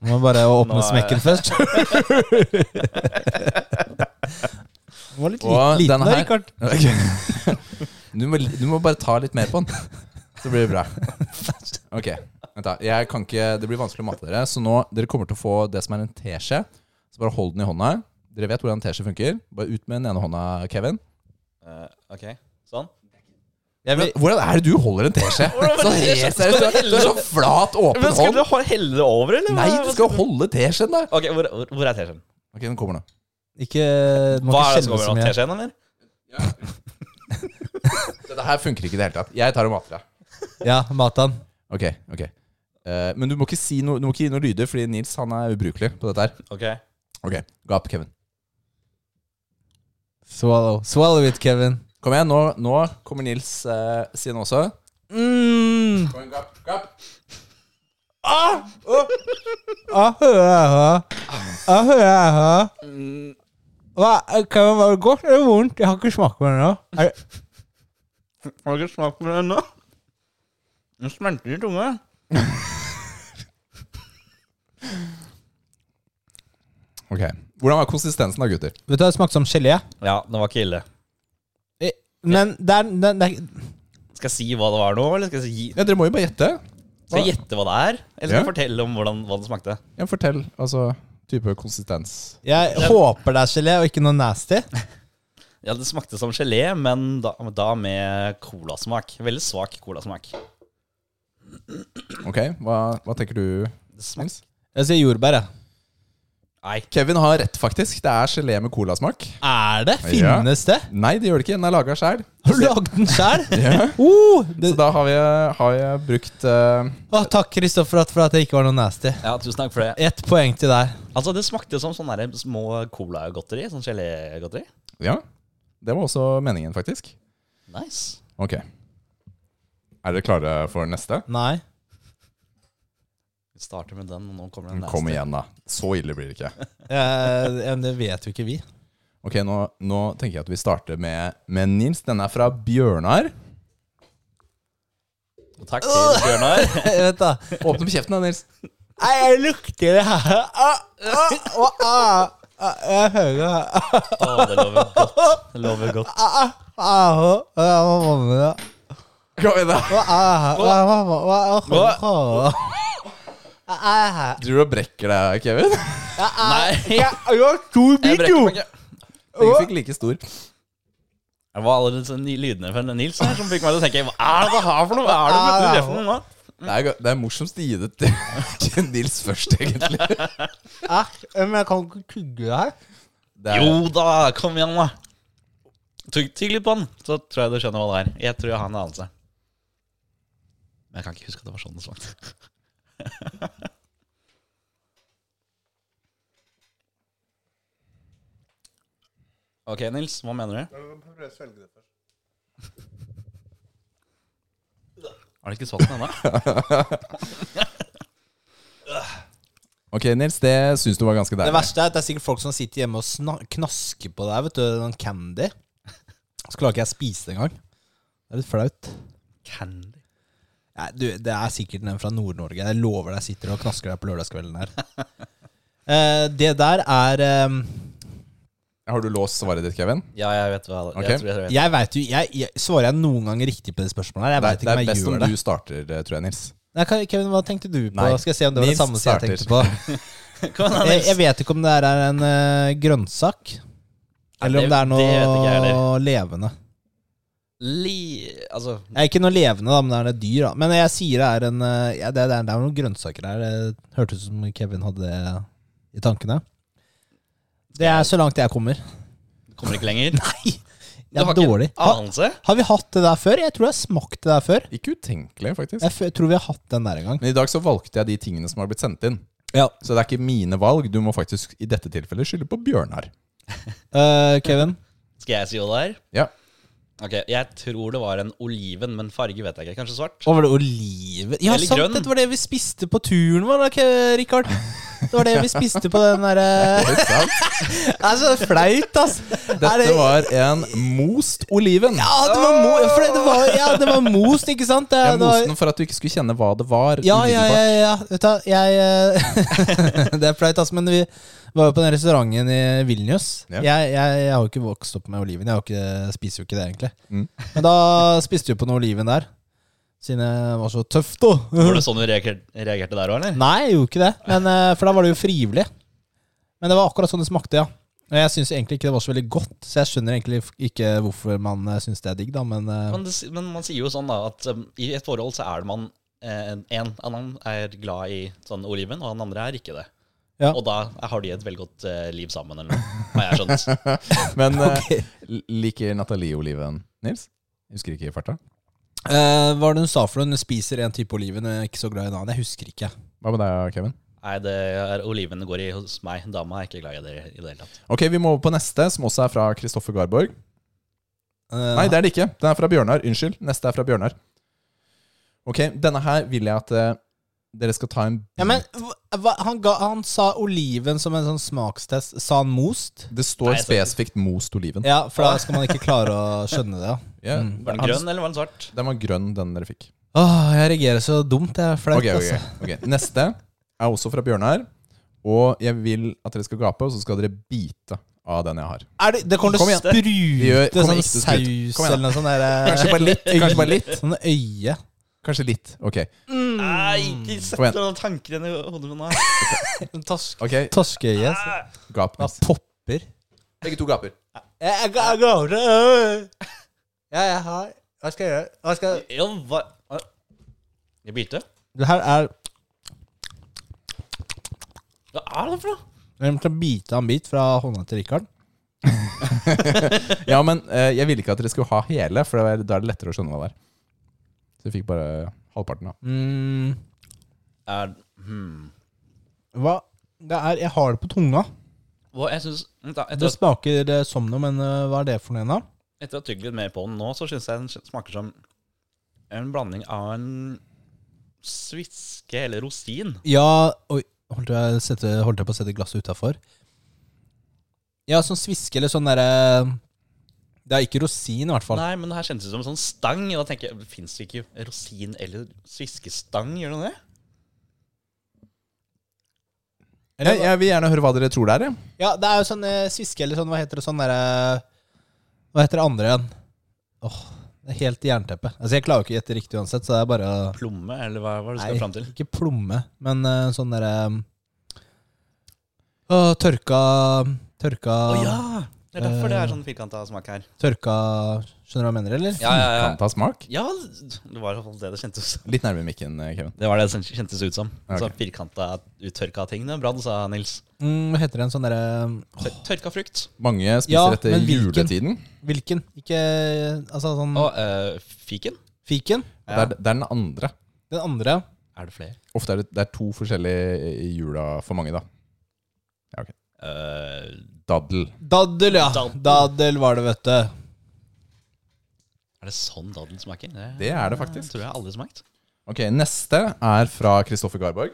Må bare åpne smekken først. Den var litt Og liten da, Rikard. Ok. Du, må, du må bare ta litt mer på den, så blir det bra. Ok, vent da. Jeg kan ikke, det blir vanskelig å mate dere, så nå dere kommer til å få det som er en teskje. Så bare hold den i hånda. Dere vet hvordan en teskje funker. Bare ut med den ene hånda, Kevin. Uh, ok, sånn. Jeg Men, vil, hvordan er det du holder en teskje? Så helt du har- sånn flat, åpen Men Skal du helle det over, eller? Nei, du skal holde teskjeen, da. Ok, hvor, hvor- er teskjeen? Ok, den kommer nå. ikke, må Hva ikke er det som kommer nå? Teskjeen, eller? Dette her funker ikke i det hele tatt. Jeg tar og mater deg. Ja, mat han. Ok, ok. Uh, men du må ikke si noe, du må ikke gi noe lyder, fordi Nils han er ubrukelig på dette her. Ok. Ok, gap, Kevin. Swallow. Swallow it, Kevin. Kom igjen, nå, nå kommer Nils eh, sin også. Mm. Kom igjen, gap, gap. Ah, hører ah, hører Hva, Kan det være godt eller vondt? Jeg har ikke smakt på det ennå. Er det- Har du ikke smakt på det ennå? Den smelter i tunga. Ok, Hvordan var konsistensen da, gutter? Vet du hva det smakte som gelé? Ja, den var ikke ille. Men det er, det, det er Skal jeg si hva det var nå, eller skal jeg si Ja, Dere må jo bare gjette. Skal jeg gjette hva det er? Eller skal Ja. jeg fortelle om hvordan, hva det smakte? Ja, fortell. Altså type konsistens. Jeg håper det er gelé og ikke noe nasty. Ja, Det smakte som gelé, men da, da med colasmak. Veldig svak colasmak. Ok, hva, hva tenker du, Det smak... Nils? Jeg sier jordbær, jeg. Nei. Kevin har rett, faktisk. Det er gelé med colasmak. Er det? Finnes det? Nei, det gjør det ikke. Den er laga sjæl. Har du lagd den sjæl? Ja. Oh, det- Så da har, vi, har jeg brukt uh... oh, takk, Kristoffer, for at det ikke var noe nasty. Ja, tusen takk for det. Ett poeng til deg. Altså, Det smakte som sånne små colagodteri. Sånn gelégodteri. Ja. Det var også meningen, faktisk. Nice. Ok. Er dere klare for neste? Nei. Vi starter med den, og nå kommer den neste. Kom igjen, da. Så ille blir det ikke. Eh, men det vet jo ikke vi. Ok, Nå, nå tenker jeg at vi starter med, med Nils. Den er fra Bjørnar. Takk til Bjørnar. Vent, da. Åpne opp kjeften, da, Nils. Nei, jeg lukter det her. Ah, ah, ah, ah. Jeg hører det. Å, det lover godt. Det lover godt. Ah, ah, ah, ah. Kom igjen, da. Ah, ah, Ah, Du og brekker deg, Kevin. Nei, Jeg har stor jeg brekker meg ikke. Fikk like stor. Det var alle disse nye lydene fra Nils her som fikk meg til å tenke Hva er det her for noe? Hva er det du for noe? nå? Det er, det er morsomst å gi det til til Nils først, egentlig. Æ? Men jeg kan ikke tygge det her. Det er, Jo da, kom igjen, da. Tygg, tygg litt på den, så tror jeg du skjønner hva det er. Jeg tror jeg har en anelse. Men jeg kan ikke huske at det var sånn det smakte. ok, Nils, hva mener du? Har du ikke svart den ennå? Ok, Nils, det syns du var ganske Det verste er at det er sikkert folk som sitter hjemme og knasker på deg. Vet du, den candy. Så klarer ikke jeg å spise det engang. Det er litt flaut. Candy. Nei, du, det er sikkert den fra Nord-Norge. Jeg lover deg, sitter og knasker deg på lørdagskvelden her. Eh, det der er eh, Har du låst svaret ditt, Kevin? Ja, jeg vet hva Ok. jeg tror jeg vet. Jeg vet jo jeg, jeg, Svarer jeg noen ganger riktig på det spørsmålet her? Jeg Det, vet er- ikke det om er jeg best gjør om det. du starter, eh, tror jeg, Nils. Nei, Kevin, hva tenkte du på? Nei, Skal jeg se om det var det Nils samme som jeg tenkte på. Kom igjen, Jeg, Nils. jeg vet ikke om det her er en eh, grønnsak. Eller om det- det er det vet ikke jeg noe levende. Li... Altså Det er ikke noe levende, da, men det er et dyr. da Men jeg sier det er en eh, ja, det, er, det er noen grønnsaker her. Det hørtes ut som Kevin hadde det i tankene. Det er så langt jeg kommer. Kommer ikke lenger. Nei! Jeg Det er dårlig. Har, har vi hatt det der før? Jeg tror jeg har smakt det der før. Ikke utenkelig, faktisk. Jeg f- tror vi har hatt den der en gang. Men i dag så valgte jeg de tingene som har blitt sendt inn. Ja. Så det er ikke mine valg. Du må faktisk i dette tilfellet skylde på Bjørnar. uh, Kevin? Skal jeg si hva det er? Ja. Ok, Jeg tror det var en oliven, men farge vet jeg ikke. Kanskje svart? Hva var det? Oliven? Ja, Eller sant! grønn. Dette var det vi spiste på turen vår, da, Ke- Rikard. Det var det vi spiste på den derre sant? Det er så flaut, ass. Er Dette det- var en most oliven. Ja, det var, mo for det, det var, ja, det var most, ikke sant? Det, Jeg det var, moste den for at du ikke skulle kjenne hva det var. ja, ja, ja, umiddelbart. ja. Vet du, hva, jeg eh, Det er flaut, ass, men vi var jo på den restauranten i Vilnius. Ja. Jeg, jeg, jeg har jo ikke vokst opp med oliven. Jeg har ikke, spiser jo ikke det, egentlig. Mm. Men da spiste vi på noe oliven der. Siden jeg var så tøff, da. Var det sånn du reagerte, der òg, eller? Nei, jeg gjorde ikke det. Men, eh, for da var det jo frivillig. Men det var akkurat sånn det smakte, ja. Og jeg syns egentlig ikke det var så veldig godt, så jeg skjønner egentlig ikke hvorfor man uh, syns det er digg, da, men eh, Men, det, men man sier jo sånn da at um, i et forhold så er det man eh, En annen er glad i sånn oliven, og den andre er ikke det. Ja. Og da har de et veldig godt eh, liv sammen, eller noe, har jeg skjønt. Men okay. Ok. liker Nathalie oliven, Nils? Husker ikke i farta. Eh, Hva er det hun sa for noe? Hun spiser en type oliven, og er ikke så glad i en annen. Jeg husker ikke. Hva med deg, Kevin? Nei, det er oliven går i hos meg. Dama er ikke glad i det i det hele tatt. Ok, Vi må over på neste, som også er fra Kristoffer Garborg. Eh, Nei, det er det ikke. Den er fra Bjørnar. Unnskyld. Neste er fra Bjørnar. Ok, Denne her vil jeg at eh, dere skal ta en ja, men hva- han, ga, han sa oliven som en sånn smakstest. Sa han most? Det står Nei, spesifikt ikke. most oliven. Ja, for da skal man ikke klare å skjønne det. Ja. Mm. Var den han- grønn, eller var den svart? Den var grønn, den dere fikk. Åh, jeg reagerer så dumt. Jeg er flaut, Okay, okay, altså. ok. Neste er også fra Bjørnar. Og jeg vil at dere skal gape, og så skal dere bite av den jeg har. Er det, det kommer til å sprute sånn saus eller noe sånt eh, Kanskje bare litt. Kanskje bare litt. Sånn øye. Kanskje litt. Ok. Nei, ikke sett Kom igjen. noen tanker inn i hodet mitt nå. En Ok, Torskeøye. gap. Ja, popper. Begge to gaper. Jeg, jeg, jeg går. Ja, jeg har Hva skal jeg gjøre? Hva skal Ja, hva Jeg bilte? Det her er Hva er det for noe? Jeg måtte bite av en bit fra hånda til Rikard. Ja, men eh, jeg ville ikke at dere skulle ha hele, for da er det lettere å skjønne hva det er. Så jeg fikk bare halvparten, da. Mm, Er, hmm. hva det er Jeg har det på tunga. Hva, jeg synes, da, Det etter, at- smaker eh, som noe, men eh, hva er det for noe da? etter å ha tygd litt mer på den nå, så syns jeg den smaker som en blanding av en sviske eller rosin. Ja Oi, holdt jeg, sette, holdt jeg på å sette glasset utafor? Ja, sånn sviske eller sånn derre Det er ikke rosin, i hvert fall. Nei, men det her kjennes ut som en sånn stang. Og da tenker jeg, Fins det ikke rosin eller sviskestang? Gjør det det? Jeg, jeg vil gjerne høre hva dere tror det er. Ja, Ja, det er jo sånn eh, sviske eller sånn Hva heter det sånn derre Hva heter det andre igjen? Åh, det er helt jernteppe. Altså, jeg klarer jo ikke å gjette riktig uansett, så det er bare å Plomme, eller hva hva er det du skal fram til? Nei, ikke plomme, men eh, sånn derre Åh, tørka Tørka Å ja! Det er derfor det Eh. er sånn firkanta smak her. Tørka Skjønner du hva jeg mener, eller? Ja, ja, ja. Smak. ja, det var i hvert fall det det kjentes ut. Litt nærmere mikken, eh, Kevin. Det var det det kjentes ut som. Okay. Så firkanta, uttørka ting. Det er bra du sa, Nils. Mm, hva heter det? En sånn derre Tør, tørka frukt. Mange spiser Ja, etter men juletiden. Hvilken? Ikke Altså sånn Og eh, fiken. Fiken? Ja. Det, er, det er den andre. Den andre? Er det flere? Ofte er det, det er to forskjellige i jula for mange, da. Eh, Daddel. Daddel, ja. Daddel. Daddel var det, vet du. er det sånn daddel smaker? Det, Det er det faktisk. tror jeg aldri smakt. Ok, Neste er fra Kristoffer Garborg.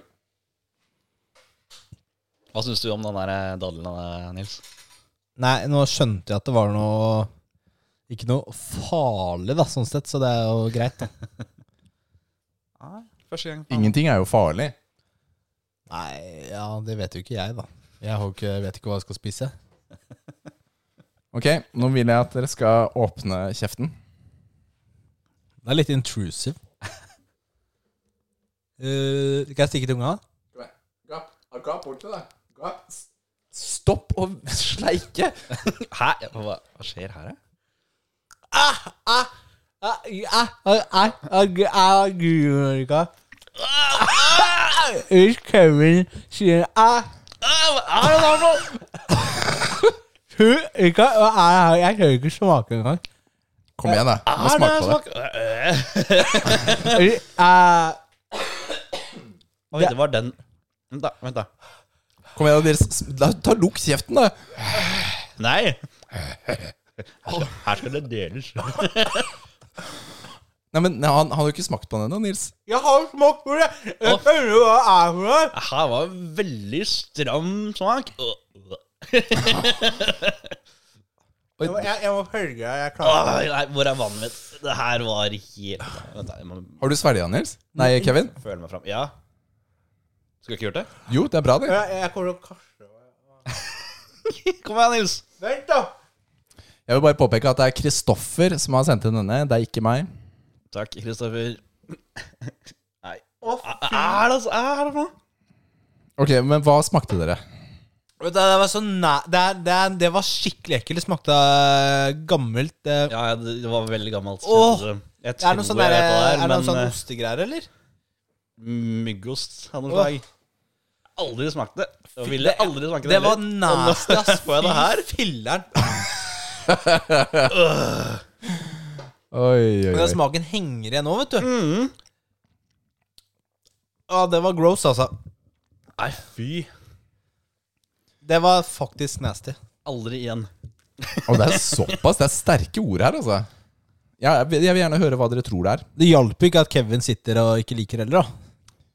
Hva syns du om den der eh, daddelen, Nils? Nei, nå skjønte jeg at det var noe Ikke noe farlig, da, sånn sett, så det er jo greit, da. Nei, første gang. Ingenting er jo farlig. Nei, ja, det vet jo ikke jeg, da. Jeg ikke, vet ikke hva jeg skal spise. Ok, Nå vil jeg at dere skal åpne kjeften. Det er litt intrusive. Uh, kan jeg stikke tunga? Gap. Bort til deg. Stopp å sleike! Hæ? Hva, skjer her, da? Hvis Kevin sier ah Hva er det der nå? Ikke Jeg? Jeg tør ikke smake engang. Kom igjen, da. Må smake på det. Eh, Oi, det var den Vent, da. vent da Kom igjen, da, dere. s- La, ta Lukk kjeften, da. Nei! Her skal det deles. Nei, men Han, han har jo ikke smakt på den ennå, Nils. Jeg har smakt på det. Jeg skjønner hva det er for noe. Her var veldig stram smak. Jeg må, jeg, jeg må følge deg. Jeg klarer Åh, nei, hvor er vannet mitt? Det her var helt Vent, da, jeg må Har du svelga, Nils? Nei, Kevin? føle meg fram. Ja. Skulle ikke gjort det? Jo, det er bra, det. jeg, jeg kommer til å kaste Kom igjen, Nils. Vent, da. Jeg vil bare påpeke at det er Kristoffer som har sendt inn denne. Det er ikke meg. Takk, Kristoffer. Nei. Hva Er det, er det noe? Ok, Men hva smakte dere? Du, det var så næ... Det, er- det, er- det var skikkelig ekkelt. Det smakte eh, gammelt. eh. Ja, det det var veldig gammelt. Åh, Jeg tror er noe sånn jeg der, er det noen men, sånn eh, ostegreier, eller? Myggost av noe slag. Aldri smakt det. Og ville aldri smake det. Det var nasty, ass. Får jeg det her? Filler'n. Oi, oi, Den oi. smaken henger igjen nå, vet du. Mm. Ja, det var gross, altså. Nei, fy. Det var faktisk nasty. Aldri igjen. Og det er såpass. Det er sterke ord her, altså. Ja, jeg, vil, jeg vil gjerne høre hva dere tror det er. Det hjalp ikke at Kevin sitter og ikke liker heller, da.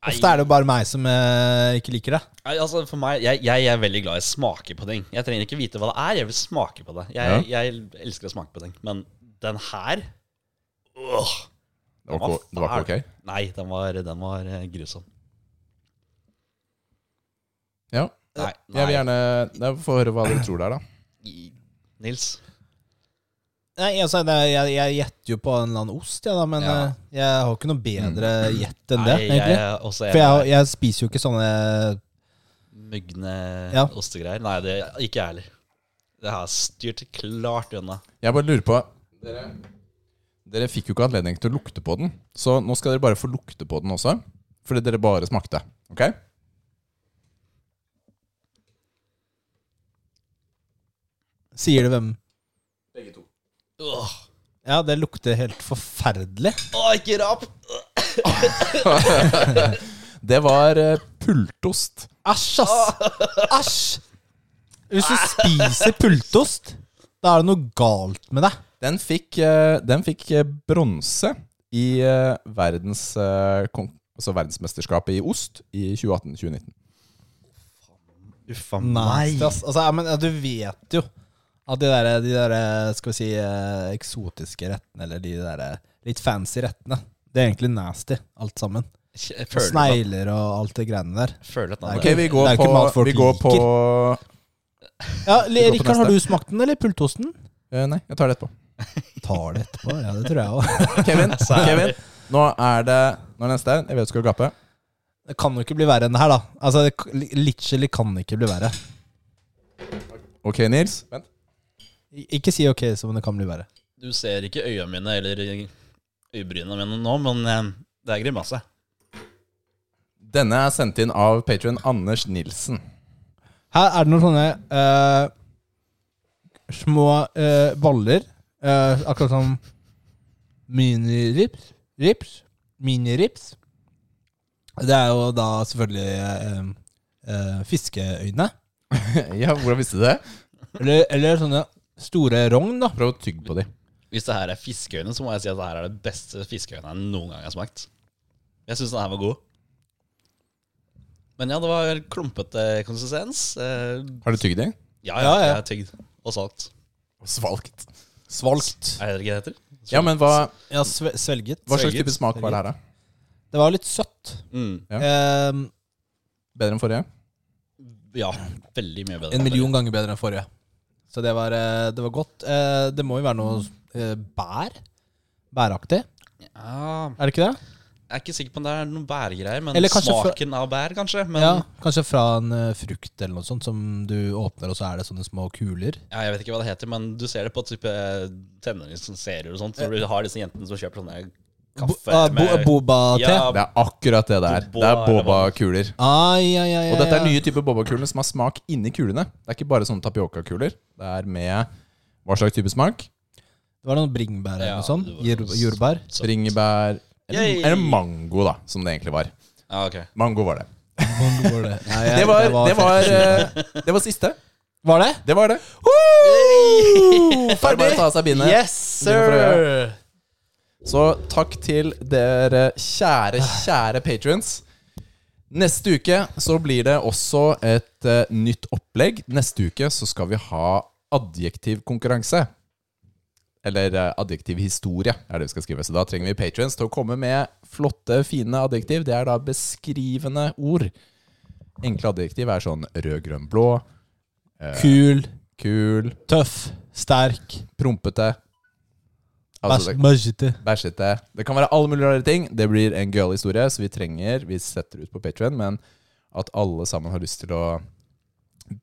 Ofte er det bare meg som eh, ikke liker det. Nei, altså for meg, jeg, jeg er veldig glad i å smake på ting. Jeg trenger ikke vite hva det er, jeg vil smake på det. Jeg, jeg elsker å smake på ting. Men den her Åh, Det var, ikke- det var ikke ok? Nei, den var, den var eh, grusom. Ja. Nei, Jeg vil gjerne få høre hva dere tror det er, da. Nils. Nei, altså, det, jeg, jeg gjetter jo på en eller annen ost, ja, da, men Ja. eh, jeg har ikke noe bedre gjett enn det, Nei, egentlig. jeg For jeg, jeg spiser jo ikke sånne Mugne Ja. ostegreier. Nei, det er ikke jeg heller. Det har styrt klart unna. Jeg bare lurer på Dere, dere fikk jo ikke anledning til å lukte på den, så nå skal dere bare få lukte på den også. Fordi dere bare smakte. Ok? Sier du hvem Begge to. Åh, Ja, det lukter helt forferdelig. Åh, ikke rap! Det var eh, pultost. Æsj, ass! Æsj! Hvis du spiser pultost, da er det noe galt med deg. Den fikk, eh, den fikk eh, bronse i eh, verdens, eh, kon- altså verdensmesterskapet i ost i 2018-2019. Uffa Nasty, ass. Altså, ja, men ja, du vet jo at de der, de der skal vi si, eh, eksotiske rettene, eller de der eh, litt fancy rettene, det er egentlig nasty, alt sammen. Og Snegler og alt det greiene der. føler at det, er, Ok, vi vi Det går er på, ikke mat folk vi går på Ja, Rikard, har du smakt den, eller pultosten? Uh, Nei, jeg tar det etterpå. Tar det etterpå, ja, det tror jeg òg. Kevin, Kevin nå er det Nå er det neste. Jeg vet du skal gape. Det kan jo ikke bli verre enn det her, da. Altså, det- Literally kan det ikke bli verre. Ok, Nils. Vent. Ikke si ok som det kan bli verre. Du ser ikke øya mine eller øyebrynene mine nå, men eh, det er grimase. Denne er sendt inn av patrion Anders Nilsen. Her er det noen sånne uh, små uh, baller, Uh, akkurat som minirips. Rips. Minirips. Det er jo da selvfølgelig eh, eh, fiskeøyne. ja, hvordan visste du det? Eller, eller sånne store rogn, da. Prøv å tygge på de. Hvis det her er fiskeøyne, så må jeg si at det her er det beste fiskeøyne jeg noen gang har smakt. Jeg syns den her var god. Men ja, det var klumpete konsistens. Eh, Har du tygd det? ja, ja, jeg har tygd og salt. Svalgt. Svalgt. Er det ikke det heter? Ja, men hva, Ja, sve svelget. hva slags type smak var det her, da? Det var litt søtt. Mm. Ja. Um, Bedre enn forrige? Ja, veldig mye bedre. en million ganger bedre enn forrige. Så det var, eh, det var godt. Eh, det må jo være noe eh, bær. Bæraktig. Ja, Er det ikke det? jeg er ikke sikker på om det er noen bærgreier, men smaken fra- av bær, kanskje. Men ja. Kanskje fra en frukt eller noe sånt som du åpner, og så er det sånne små kuler. Ja, jeg vet ikke hva det heter, men du ser det på type tenåringsserier og sånt. Når du har disse jentene som kjøper sånne kaffe ah, bo, med Boba-te. Ja, Det er akkurat det det er. Det er Boba- boba-kuler. Ai, ja, ja, Og dette er nye typer boba-kuler som har smak inni kulene. Det er ikke bare sånne tapioca-kuler. Det er med hva slags type smak? Det var noen bringebær eller Ja, noe sånt. jordbær. Så- Bringebær eller, eller mango, da, som det egentlig var. Ah, okay. Mango var det. Var det? Nei, jeg- Det var, det var, helt- det var siste. Var det? Det var det. Ferdig! Er bare å ta av seg bindet. Yes, sir! Så takk til dere kjære, kjære patrons. Neste uke så blir det også et eh, nytt opplegg. Neste uke så skal vi ha adjektivkonkurranse. Eller uh, adjektivhistorie er det vi skal skrive. Så da trenger vi patrons til å komme med flotte, fine adjektiv. Det er da beskrivende ord. Enkle adjektiv er sånn rød, grønn, blå. eh, Kul, Kul. tøff, sterk, Prompete. Altså, bæsjete. bæsjete. Det kan være alle mulige rare ting. Det blir en gøyal historie, så vi trenger Vi setter ut på Patreon, men at alle sammen har lyst til å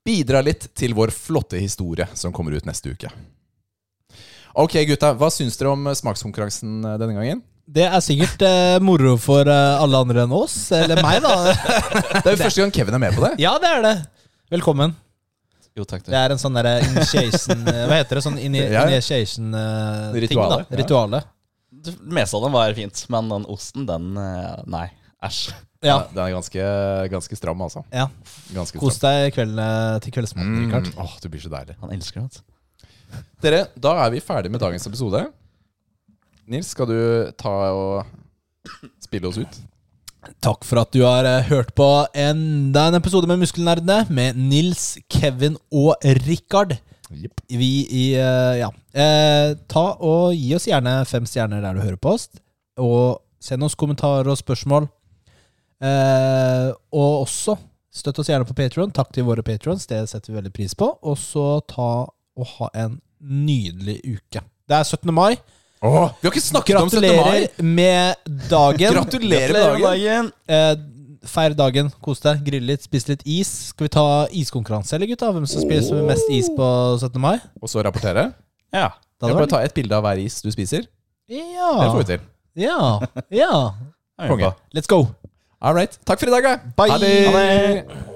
bidra litt til vår flotte historie som kommer ut neste uke. Ok, gutta. Hva syns dere om smakskonkurransen eh, denne gangen? Det er sikkert eh, moro for eh, alle andre enn oss, eller meg, da. Det er jo første gang Kevin er med på det. ja, det er det. Velkommen. Jo, takk. Det er en sånn derre initiation eh, Hva heter det? Sånn initiation-ting, Rituale, da. ja. Rituale. Det meste av den var fint, men den osten, den eh, Nei. Æsj. Ja. Den er ganske, ganske stram, altså. ja. Ganske Kos deg kvelden, til kveldsmaten, Mm, Rikard. åh, det blir så deilig. Han elsker det. vet du. Dere, da er vi ferdig med dagens episode. Nils, skal du ta og spille oss ut? Takk for at du har eh, hørt på enda en episode med Muskelnerdene med Nils, Kevin og Rikard. Yep. Vi i eh, Ja. Eh, ta og Gi oss gjerne fem stjerner der du hører på oss. Og send oss kommentarer og spørsmål. Eh, og også støtt oss gjerne på Patron. Takk til våre patrons, det setter vi veldig pris på. Og så ta og ha en nydelig uke. Det er 17. mai. Åh, vi har ikke snakket om 17. mai! Gratulerer med dagen. Gratulerer med dagen! Eh, feir dagen, kos deg, grill litt, spis litt is. Skal vi ta iskonkurranse, eller gutta? Hvem som spiser mest is på 17. mai? Og så rapportere. Ja. Da Jeg bare ta et bilde av hver is du spiser. Det får vi Ja. til. Ja. ja. på. Let's go. All right. Takk for i dag, da. Bye. Ha det. Ha det.